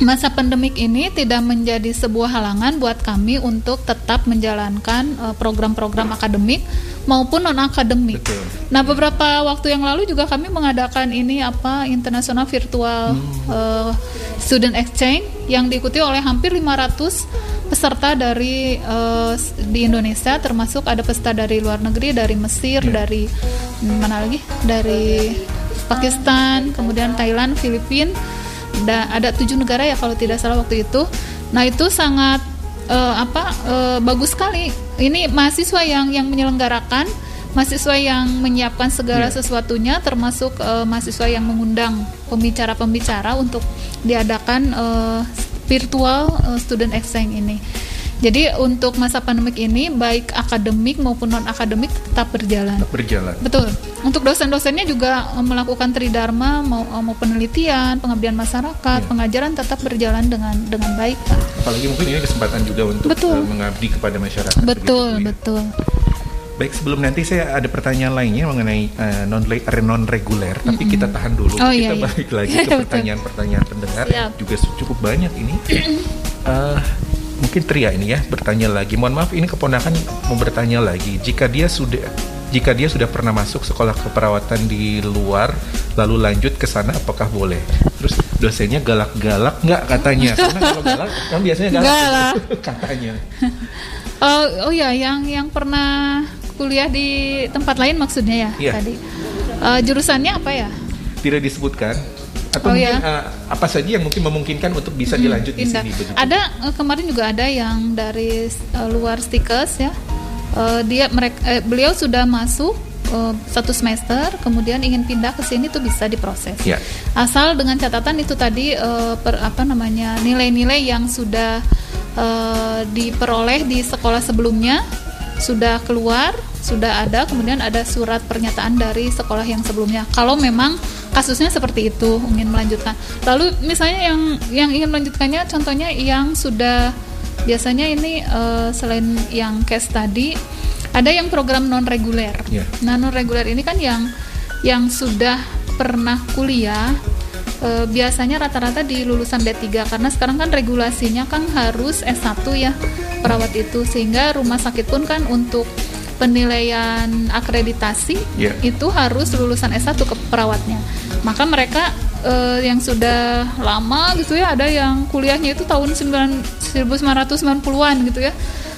masa pandemik ini tidak menjadi sebuah halangan buat kami untuk tetap menjalankan program-program akademik maupun non akademik. Nah beberapa waktu yang lalu juga kami mengadakan ini apa internasional virtual eh, student exchange yang diikuti oleh hampir 500 peserta dari s- di Indonesia termasuk ada peserta dari luar negeri dari Mesir dari hmm, mana lagi dari Pakistan kemudian Thailand Filipina da- ada tujuh negara ya kalau tidak salah waktu itu. Nah itu sangat eh, apa eh, bagus sekali. Ini mahasiswa yang yang menyelenggarakan, mahasiswa yang menyiapkan segala Iya. sesuatunya, termasuk eh, mahasiswa yang mengundang pembicara-pembicara untuk diadakan eh, virtual eh, student exchange ini. Jadi untuk masa pandemik ini baik akademik maupun non akademik tetap berjalan. Berjalan. Betul. Untuk dosen-dosennya juga eh, melakukan tridharma mau, eh, mau penelitian, pengabdian masyarakat, pengajaran tetap berjalan dengan dengan baik, Pak. Apalagi mungkin ini kesempatan juga untuk Betul. eh, mengabdi kepada masyarakat. Betul, betul. Baik, sebelum nanti saya ada pertanyaan lainnya mengenai eh, non non reguler, tapi kita tahan dulu. Oh, kita iya, iya. balik lagi ke pertanyaan-pertanyaan pendengar Siap. juga cukup banyak ini. Eh, mungkin Tria ini ya bertanya lagi. Mohon maaf ini keponakan mau bertanya lagi. Jika dia sudah jika dia sudah pernah masuk sekolah keperawatan di luar lalu lanjut ke sana apakah boleh? Terus dosennya galak-galak nggak katanya? Karena kalau galak kan biasanya galak katanya. Oh, oh ya, yang yang pernah kuliah di tempat lain maksudnya ya Iya. tadi. Eh, jurusannya apa ya? Tidak disebutkan atau Oh, mungkin ya. eh, apa saja yang mungkin memungkinkan untuk bisa Hmm, dilanjut di sini begitu. Ada eh, kemarin juga ada yang dari eh, luar Stikes ya. Eh, dia mereka eh, beliau sudah masuk eh, satu semester, kemudian ingin pindah ke sini tuh bisa diproses. Ya. Asal dengan catatan itu tadi eh, per apa namanya nilai-nilai yang sudah eh, diperoleh di sekolah sebelumnya sudah keluar, sudah ada, kemudian ada surat pernyataan dari sekolah yang sebelumnya. Kalau memang kasusnya seperti itu ingin melanjutkan. Lalu misalnya yang yang ingin melanjutkannya, contohnya yang sudah biasanya ini eh, selain yang case tadi ada yang program non reguler. Ya. Nah non reguler ini kan yang yang sudah pernah kuliah eh, biasanya rata-rata di lulusan D3 karena sekarang kan regulasinya kan harus S1 ya perawat itu sehingga rumah sakit pun kan untuk penilaian akreditasi Ya. itu harus lulusan S1 ke perawatnya. Maka mereka eh, yang sudah lama gitu ya ada yang kuliahnya itu tahun 9 1990-an gitu ya.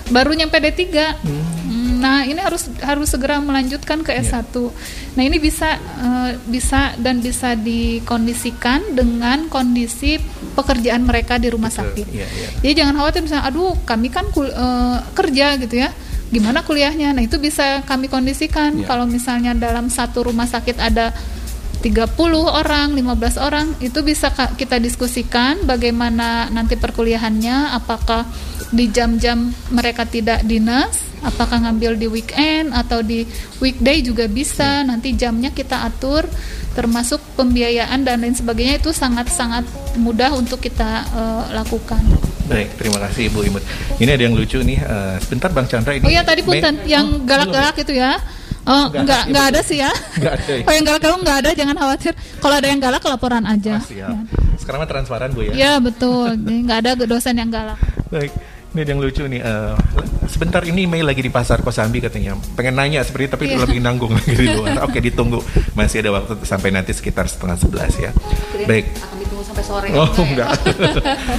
Baru nyampe D3. Hmm, Nah, ini harus harus segera melanjutkan ke S1. Nah, ini bisa eh, bisa dan bisa dikondisikan dengan kondisi pekerjaan mereka di rumah sakit. Iya, iya. Jadi jangan khawatir misalnya, aduh kami kan kul- eh, kerja gitu ya, gimana kuliahnya? Nah itu bisa kami kondisikan. Iya. Kalau misalnya dalam satu rumah sakit ada 30 orang, 15 orang, itu bisa kita diskusikan bagaimana nanti perkuliahannya, apakah di jam-jam mereka tidak dinas, apakah ngambil di weekend atau di weekday juga bisa. Nanti jamnya kita atur, termasuk pembiayaan dan lain sebagainya itu sangat-sangat mudah untuk kita eh, lakukan. Baik, terima kasih Ibu Imut. Ini ada yang lucu nih. eh, sebentar Bang Chandra ini. Oh iya tadi punten, yang galak-galak itu ya. Oh, Enggak, enggak iya, enggak ada sih ya. Enggak ada, ya. Oh, yang galak-galak enggak ada, jangan khawatir. Kalau ada yang galak laporan aja. Siap. Sekarang mah transparan Bu ya. Ya betul, Jadi nggak ada dosen yang galak. Baik. Ini ada yang lucu nih. eh, sebentar ini Mei lagi di pasar Kosambi katanya. Pengen nanya seperti tapi Iya. lebih nanggung lagi di luar. Oke ditunggu. Masih ada waktu sampai nanti sekitar setengah sebelas ya. Baik. Sampai sore. Oh enggak.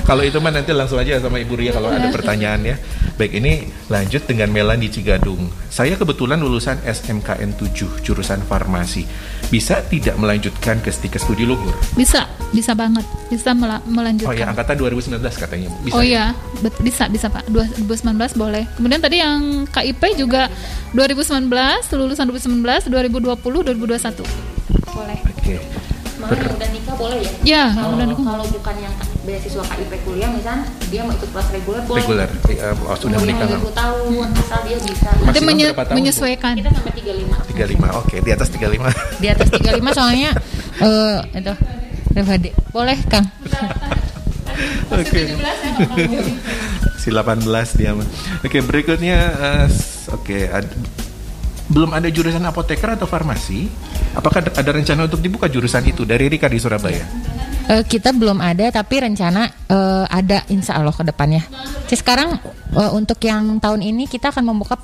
kalau itu mah nanti langsung aja sama Ibu Ria kalau ada pertanyaan ya. Baik ini lanjut dengan Melan di Cigadung. Saya kebetulan lulusan SMKN 7 jurusan farmasi. Bisa tidak melanjutkan ke studi studi luhur? Bisa, bisa banget, bisa Oh melanjutkan. ya angkatan 2019 katanya Bu. Bisa. oh ya? iya, bet- bisa bisa Pak. 2019 boleh. Kemudian tadi yang KIP juga 2019, lulusan 2019, 2020, 2021. Boleh. Oke. Mau yang udah nikah boleh ya? Ya, Kalau udah nikah. kalau bukan yang beasiswa KIP kuliah misalnya dia mau ikut kelas reguler boleh. Reguler. Eh, oh, sudah Umurnya menikah. 20 tahun asal dia bisa. Maksimum menye- tahun, menyesuaikan. Kita sampai 35. 35. Oke, di atas 35. Di atas 35 soalnya eh itu pribadi. Boleh, Kang. Oke. si 18 dia mah. Oke, berikutnya eh, s- oke, ad- belum ada jurusan apoteker atau farmasi? Apakah ada- rencana untuk dibuka jurusan itu dari Rika di Surabaya? Eh, kita belum ada tapi rencana eh, ada insya Allah ke depannya. Jadi sekarang eh, untuk yang tahun ini kita akan membuka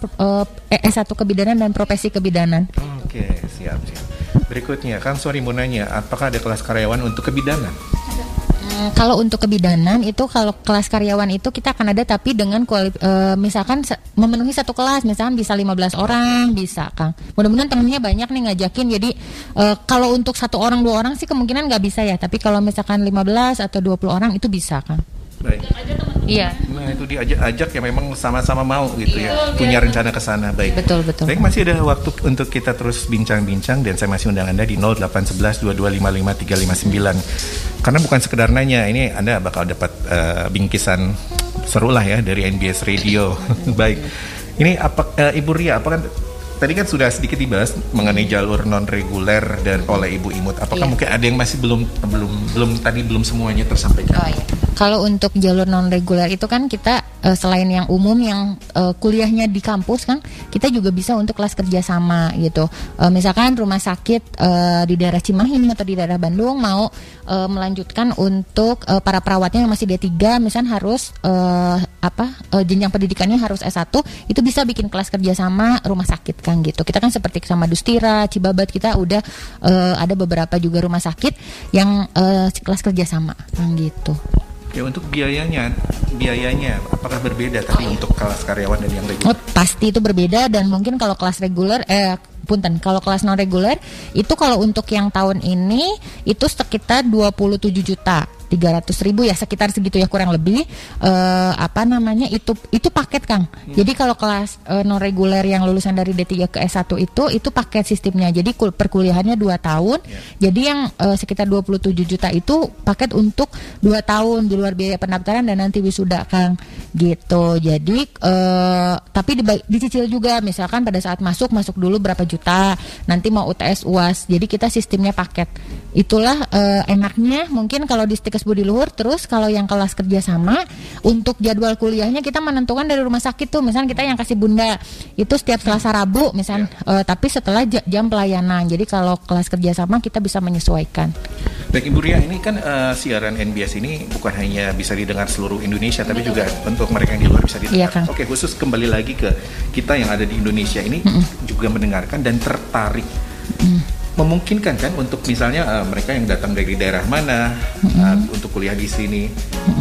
eh, S1 kebidanan dan profesi kebidanan. Oke, siap, siap. Berikutnya, Kang sorry mau nanya, apakah ada kelas karyawan untuk kebidanan? Hmm, kalau untuk kebidanan itu kalau kelas karyawan itu kita akan ada tapi dengan kuali- eh, misalkan memenuhi satu kelas misalkan bisa 15 orang bisa Kang. Mudah-mudahan temennya banyak nih ngajakin jadi eh, kalau untuk satu orang dua orang sih kemungkinan nggak bisa ya tapi kalau misalkan 15 atau 20 orang itu bisa Kang. Baik. Iya. Nah, itu diajak-ajak ya memang sama-sama mau gitu ya. Punya rencana ke sana. Baik. Betul, betul. Baik, masih ada waktu untuk kita terus bincang-bincang dan saya masih undang Anda di 0811 2255 359. Karena bukan sekedar nanya, ini Anda bakal dapat eh, bingkisan seru lah ya dari NBS Radio. Baik. Ini apa eh, Ibu Ria, apa kan tadi kan sudah sedikit dibahas mengenai jalur non reguler dan oleh Ibu Imut. Apakah Iya. mungkin ada yang masih belum belum belum tadi belum semuanya tersampaikan? Oh iya. Kalau untuk jalur non reguler itu kan kita eh, selain yang umum yang eh, kuliahnya di kampus kan, kita juga bisa untuk kelas kerjasama gitu. Eh, misalkan rumah sakit eh, di daerah Cimahi atau di daerah Bandung mau eh, melanjutkan untuk eh, para perawatnya yang masih D3, misalnya harus eh, apa eh, jenjang pendidikannya harus S1, itu bisa bikin kelas kerjasama rumah sakit kan gitu. Kita kan seperti sama Dustira, Cibabat kita udah eh, ada beberapa juga rumah sakit yang eh, kelas kerjasama kan gitu. Ya untuk biayanya, biayanya apakah berbeda tadi untuk kelas karyawan dan yang reguler? Oh, pasti itu berbeda dan mungkin kalau kelas reguler eh punten kalau kelas non reguler itu kalau untuk yang tahun ini itu sekitar 27 juta 300 ribu ya sekitar segitu ya kurang lebih. Eh, apa namanya itu itu paket Kang. Jadi kalau kelas eh, non reguler yang lulusan dari D3 ke S1 itu itu paket sistemnya. Jadi kul- perkuliahannya 2 tahun. Jadi yang eh, sekitar 27 juta itu paket untuk 2 tahun di luar biaya pendaftaran dan nanti wisuda Kang. Gitu. Jadi eh, tapi dicicil juga. Misalkan pada saat masuk masuk dulu berapa juta. Nanti mau UTS UAS jadi kita sistemnya paket. Itulah eh, enaknya mungkin kalau di Stikes Budi Luhur. Terus kalau yang kelas kerjasama untuk jadwal kuliahnya kita menentukan dari rumah sakit tuh. Misalnya kita yang kasih bunda itu setiap Selasa Rabu misalnya. Eh, tapi setelah ja- jam pelayanan. Jadi kalau kelas kerjasama kita bisa menyesuaikan. Baik Ibu Ria, ini kan eh, siaran NBS ini bukan hanya bisa didengar seluruh Indonesia, tapi juga untuk mereka yang di luar bisa Iya, didengar. Kang. Oke, khusus kembali lagi ke kita yang ada di Indonesia ini juga mendengarkan dan tertarik. Memungkinkan kan untuk misalnya eh, mereka yang datang dari daerah mana eh, untuk kuliah di sini.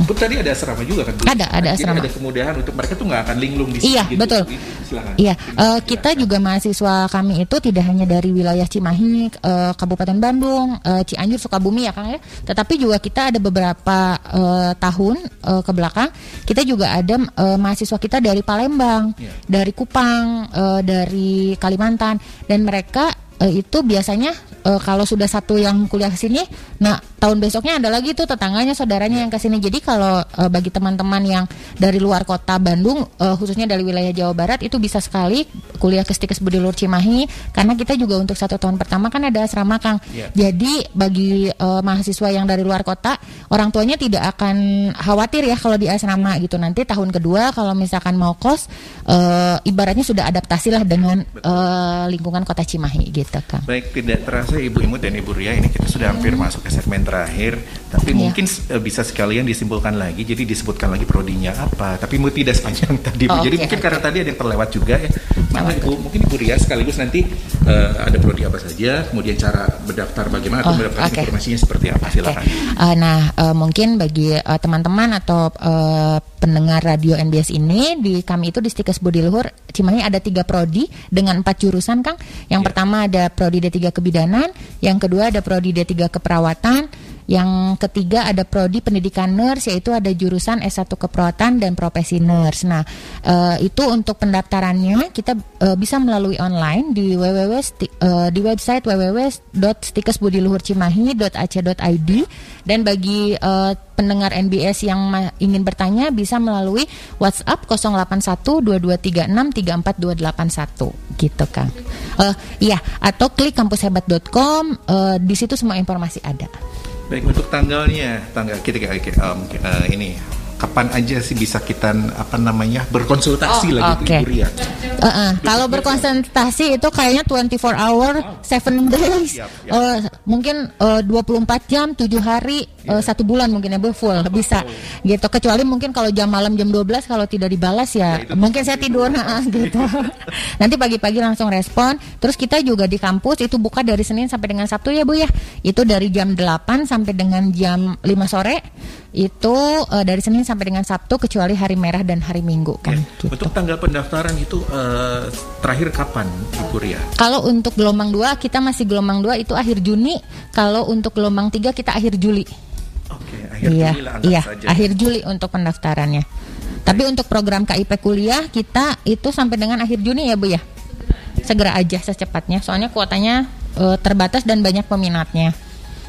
Itu tadi ada asrama juga kan? Bu? Ada, ada Jadi asrama. ada kemudahan untuk mereka tuh nggak akan linglung di sini. Iya, gitu. betul. Silakan. Iya, eh, kita juga mahasiswa kami itu tidak hanya dari wilayah Cimahi, eh, Kabupaten Bandung, eh, Cianjur, Sukabumi ya Kang ya. Tetapi juga kita ada beberapa eh, tahun eh, ke belakang, kita juga ada eh, mahasiswa kita dari Palembang, dari Kupang, eh, dari Kalimantan dan mereka eh, itu biasanya eh, kalau sudah satu yang kuliah ke sini, nah tahun besoknya ada lagi tuh tetangganya, saudaranya yang ke sini. Jadi kalau eh, bagi teman-teman yang dari luar kota Bandung, eh, khususnya dari wilayah Jawa Barat itu bisa sekali kuliah ke Stikes Budi Luhur Cimahi, karena kita juga untuk satu tahun pertama kan ada asrama Kang. Iya. Jadi bagi eh, mahasiswa yang dari luar kota, orang tuanya tidak akan khawatir ya kalau di asrama gitu. Nanti tahun kedua kalau misalkan mau kos, eh, ibaratnya sudah adaptasi lah dengan eh, lingkungan kota Cimahi gitu Kang. Baik, tidak terasa rasa Ibu Imut dan Ibu Ria ini kita sudah hampir masuk ke segmen terakhir, tapi Iya. mungkin eh, bisa sekalian disimpulkan lagi. Jadi disebutkan lagi prodinya apa, tapi Ibu tidak sepanjang tadi. Oh, Jadi oke, mungkin oke. karena tadi ada yang terlewat juga ya. Mana Ibu, mungkin Ibu Ria sekaligus nanti eh, ada prodi apa saja, kemudian cara berdaftar bagaimana atau Oh, mendapatkan oke. informasinya seperti apa. Silakan. Uh, nah, uh, mungkin bagi uh, teman-teman atau uh, pendengar radio NBS ini di kami itu di Stikes Budi Luhur Cimahi ada tiga prodi dengan empat jurusan, Kang. Yang pertama ada prodi D3 Kebidanan, yang kedua ada prodi D3 Keperawatan, yang ketiga ada prodi pendidikan nurse yaitu ada jurusan S1 keperawatan dan profesi nurse. Nah, eh, itu untuk pendaftarannya kita eh, bisa melalui online di www sti- eh, di website www.stikesbudiluhurcimahi.ac.id dan bagi eh, pendengar NBS yang ingin bertanya bisa melalui WhatsApp 08122363421 gitu Kang. Eh, iya, atau klik kampushebat.com eh, di situ semua informasi ada. Baik untuk tanggalnya, tanggal kita mungkin, eh, ini kapan aja sih bisa kita apa namanya berkonsultasi Oh. Bu Ibu Ria? Uh, uh, kalau berkonsentrasi itu kayaknya 24 hour, 7 days, Siap, siap. uh, mungkin uh, 24 jam, 7 hari, uh, satu bulan mungkin ya Bu, full bisa gitu. Kecuali mungkin kalau jam malam jam 12 kalau tidak dibalas ya, mungkin saya tidur gitu. Nanti pagi-pagi langsung respon. Terus kita juga di kampus itu buka dari Senin sampai dengan Sabtu ya Bu ya. Itu dari jam 8 sampai dengan jam 5 sore. Itu uh, dari Senin sampai dengan Sabtu kecuali hari merah dan hari Minggu kan. gitu. Untuk tanggal pendaftaran itu eh, terakhir kapan Ibu Ria? Kalau untuk gelombang 2 kita masih gelombang 2 itu akhir Juni. Kalau untuk gelombang 3 kita akhir Juli. Oke, akhir iya, Juli lah iya, saja. akhir Juli untuk pendaftarannya. Tapi untuk program KIP kuliah kita itu sampai dengan akhir Juni ya Bu ya. Segera aja secepatnya. Soalnya kuotanya eh, terbatas dan banyak peminatnya.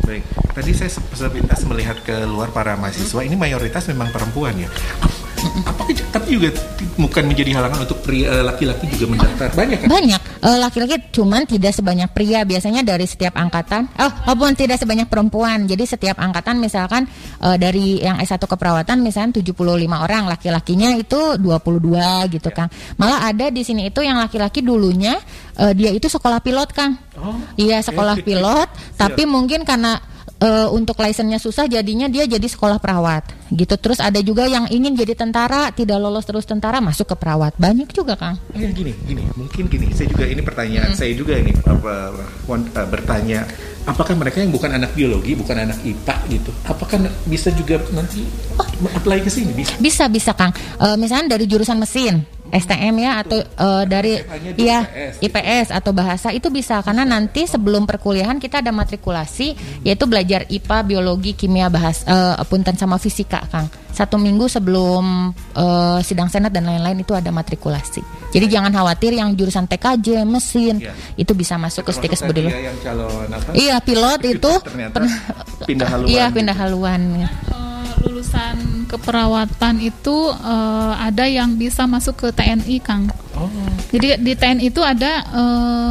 Baik, tadi saya se- sepintas melihat ke luar para mahasiswa ini mayoritas memang perempuan ya. Apakah tapi juga bukan menjadi halangan untuk pria eh, laki-laki juga mendaftar banyak kan? Banyak Eh, laki-laki cuman tidak sebanyak pria. Biasanya dari setiap angkatan, oh, maupun tidak sebanyak perempuan. Jadi setiap angkatan misalkan eh, dari yang S1 keperawatan misalnya 75 orang, laki-lakinya itu 22 gitu Kang. Malah ada di sini itu yang laki-laki dulunya eh, dia itu sekolah pilot Kang. Oh, Iya, sekolah pilot, tapi mungkin karena eh, untuk lisennya susah jadinya dia jadi sekolah perawat gitu. Terus ada juga yang ingin jadi tentara, tidak lolos terus tentara masuk ke perawat. Banyak juga, Kang. Ya gini, gini, mungkin gini. Saya juga ini pertanyaan saya juga ini apa wan- eh, bertanya, apakah mereka yang bukan anak biologi, bukan anak IPA gitu, apakah bisa juga nanti apply ke sini? Bisa. Bisa bisa Kang. Eh, misalnya dari jurusan mesin, STM ya atau eh, dari ya IPS, IPS atau bahasa itu bisa karena nanti sebelum perkuliahan kita ada matrikulasi yaitu belajar IPA, biologi, kimia, bahasa eh, punten sama fisika Kang. Satu minggu sebelum eh, sidang senat dan lain-lain itu ada matrikulasi. Jadi jangan khawatir yang jurusan TKJ, mesin Iya. itu bisa masuk ke Stikes Termasuk tadi Budi ya yang calon apa? Iya pilot itu Ternyata pernah pindah haluan Iya gitu. pindah haluan. Eh, lulusan keperawatan itu eh, ada yang bisa masuk ke TNI, Kang. Oh, Jadi di TNI itu ada eh,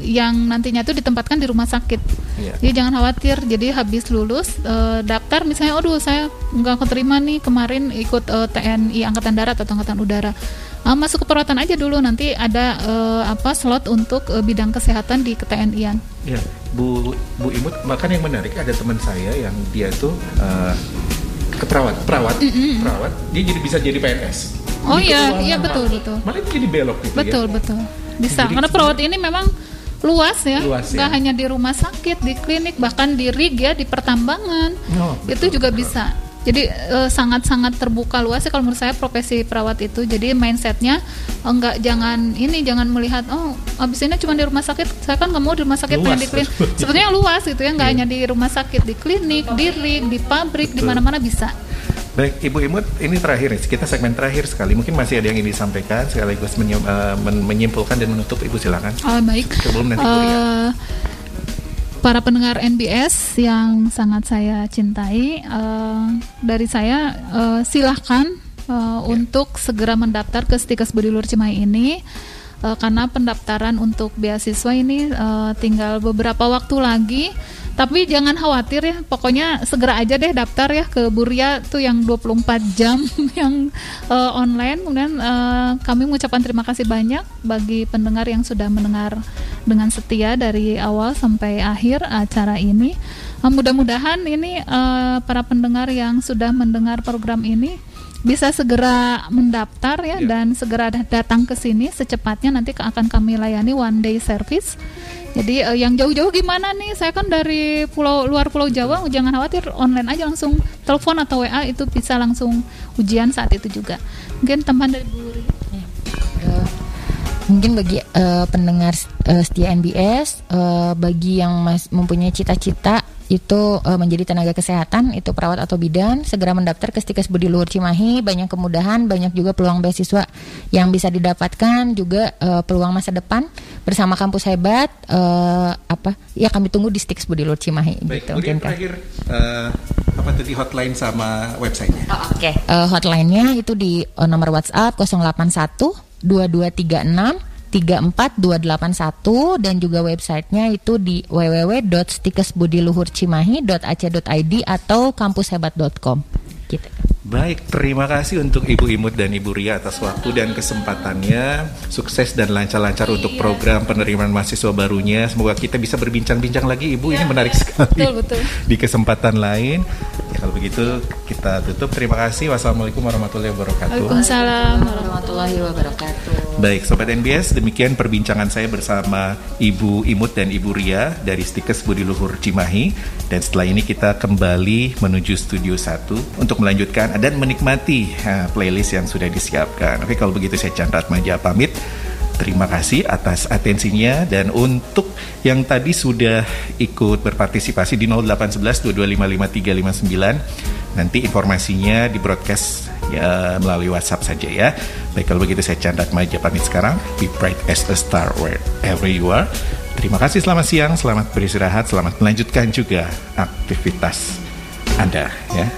yang nantinya itu ditempatkan di rumah sakit. Iya. Jadi jangan khawatir. Jadi habis lulus eh, daftar misalnya, aduh saya nggak keterima nih kemarin ikut eh, TNI Angkatan Darat atau Angkatan Udara. Ah, masuk ke perawatan aja dulu nanti ada eh, apa slot untuk eh, bidang kesehatan di ketni-an. Ya, Bu Bu Imut, bahkan yang menarik ada teman saya yang dia tuh eh, keperawat, perawat, perawat, dia jadi bisa jadi PNS. Oh Di iya, iya betul betul. Malah itu jadi belok gitu Betul ya. betul. Bisa. Jadi- Karena perawat ini memang luas ya. Luas ya. Hanya di rumah sakit, di klinik, bahkan di rig ya, di pertambangan. Oh, itu juga bisa. Jadi eh, sangat-sangat terbuka luas ya kalau menurut saya profesi perawat itu. Jadi mindsetnya eh, nggak jangan ini jangan melihat oh abis ini cuma di rumah sakit. Saya kan nggak mau di rumah sakit Luas. di klinik. Sebetulnya luas gitu ya nggak Iya. hanya di rumah sakit, di klinik, di rig, di pabrik, di mana-mana bisa. Baik, Ibu Imut, ini terakhir nih, kita segmen terakhir sekali. Mungkin masih ada yang ingin disampaikan, sekaligus menyi- eh, men- menyimpulkan dan menutup. Ibu silakan. Oh, baik. Sebelum nanti. Eh, para pendengar NBS yang sangat saya cintai, eh, dari saya eh, silahkan eh, untuk segera mendaftar ke Stikes Budi Luhur Cimahi ini. Eh, karena pendaftaran untuk beasiswa ini eh, tinggal beberapa waktu lagi. Tapi jangan khawatir ya, pokoknya segera aja deh daftar ya ke Buria tuh yang 24 jam yang eh, online. Kemudian eh, kami mengucapkan terima kasih banyak bagi pendengar yang sudah mendengar dengan setia dari awal sampai akhir acara ini. Eh, mudah-mudahan ini eh, para pendengar yang sudah mendengar program ini bisa segera mendaftar ya dan segera da- datang ke sini secepatnya nanti akan kami layani one day service. Jadi eh, yang jauh-jauh gimana nih? Saya kan dari pulau luar Pulau Jawa, jangan khawatir online aja langsung telepon atau WA itu bisa langsung ujian saat itu juga. Mungkin tambahan dari Bu Luri. Eh, mungkin bagi eh, pendengar eh, setia NBS eh, bagi yang mas mempunyai cita-cita itu eh, menjadi tenaga kesehatan itu perawat atau bidan segera mendaftar ke Stikes Budi Luhur Cimahi banyak kemudahan banyak juga peluang beasiswa yang bisa didapatkan juga eh, peluang masa depan bersama kampus hebat eh, apa ya kami tunggu di Stikes Budi Luhur Cimahi Baik, gitu mungkin kan. terakhir eh, apa tadi hotline sama websitenya? Oke, eh, hotline-nya itu di eh, nomor WhatsApp 081 2236 34281 dan juga websitenya itu di www.stikesbudiluhurcimahi.ac.id atau kampushebat.com. Gitu. Baik, terima kasih untuk Ibu Imut dan Ibu Ria atas waktu dan kesempatannya. Sukses dan lancar-lancar untuk program penerimaan mahasiswa barunya. Semoga kita bisa berbincang-bincang lagi, Ibu. Ini menarik sekali. Betul, betul. Di kesempatan lain. Ya, kalau begitu kita tutup. Terima kasih. Wassalamualaikum warahmatullahi wabarakatuh. Waalaikumsalam warahmatullahi wabarakatuh. Baik, Sobat NBS, demikian perbincangan saya bersama Ibu Imut dan Ibu Ria dari Stikes Budi Luhur Cimahi. Dan setelah ini kita kembali menuju Studio 1 untuk melanjutkan dan menikmati playlist yang sudah disiapkan. Oke, kalau begitu saya Chandra Maja pamit. Terima kasih atas atensinya dan untuk yang tadi sudah ikut berpartisipasi di 0811 2255 nanti informasinya di broadcast ya, melalui WhatsApp saja ya. Baik kalau begitu saya Chandra Maja pamit sekarang. Be bright as a star wherever you are. Terima kasih selamat siang, selamat beristirahat, selamat melanjutkan juga aktivitas Anda ya.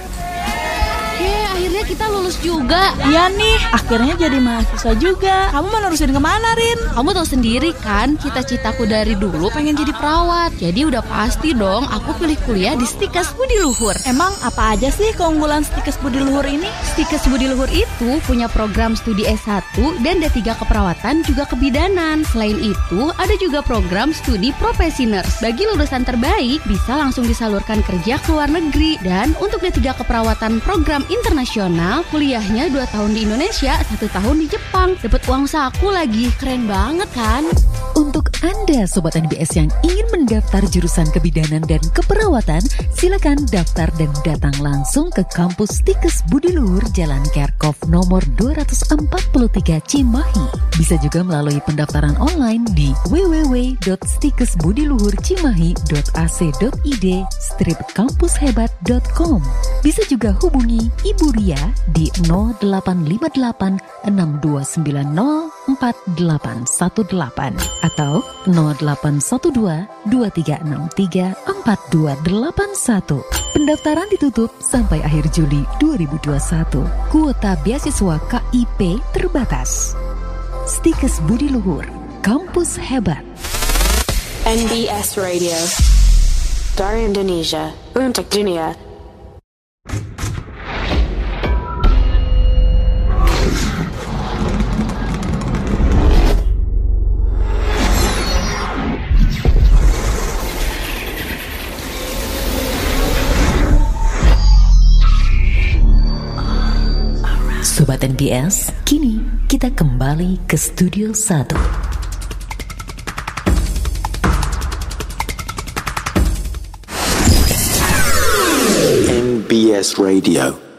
Akhirnya kita lulus juga. Iya nih, akhirnya jadi mahasiswa juga. Kamu mau nerusin ke mana, Rin? Kamu tahu sendiri kan, cita-citaku dari dulu pengen jadi perawat. Jadi udah pasti dong aku pilih kuliah di Stikes Budi Luhur. Emang apa aja sih keunggulan Stikes Budi Luhur ini? Stikes Budi Luhur itu punya program studi S1 dan D3 keperawatan juga kebidanan. Selain itu, ada juga program studi profesi nurse. Bagi lulusan terbaik, bisa langsung disalurkan kerja ke luar negeri. Dan untuk D3 keperawatan program internasional, kuliahnya 2 tahun di Indonesia, satu tahun di Jepang. Dapat uang saku lagi, keren banget kan? Untuk Anda Sobat NBS yang ingin mendaftar jurusan kebidanan dan keperawatan, silakan daftar dan datang langsung ke kampus Stikes Budi Jalan Kerkov nomor 243 Cimahi. Bisa juga melalui pendaftaran online di www.stikesbudiluhurcimahi.ac.id strip kampushebat.com. Bisa juga hubungi Ibu Ria di 0858 6290 4818 atau 0812 2363 4281. Pendaftaran ditutup sampai akhir Juli 2021. Kuota beasiswa KIP terbatas. Stikes Budi Luhur, kampus hebat. NBS Radio. Dari Indonesia untuk dunia. Sobat NBS, kini kita kembali ke Studio 1. NBS Radio.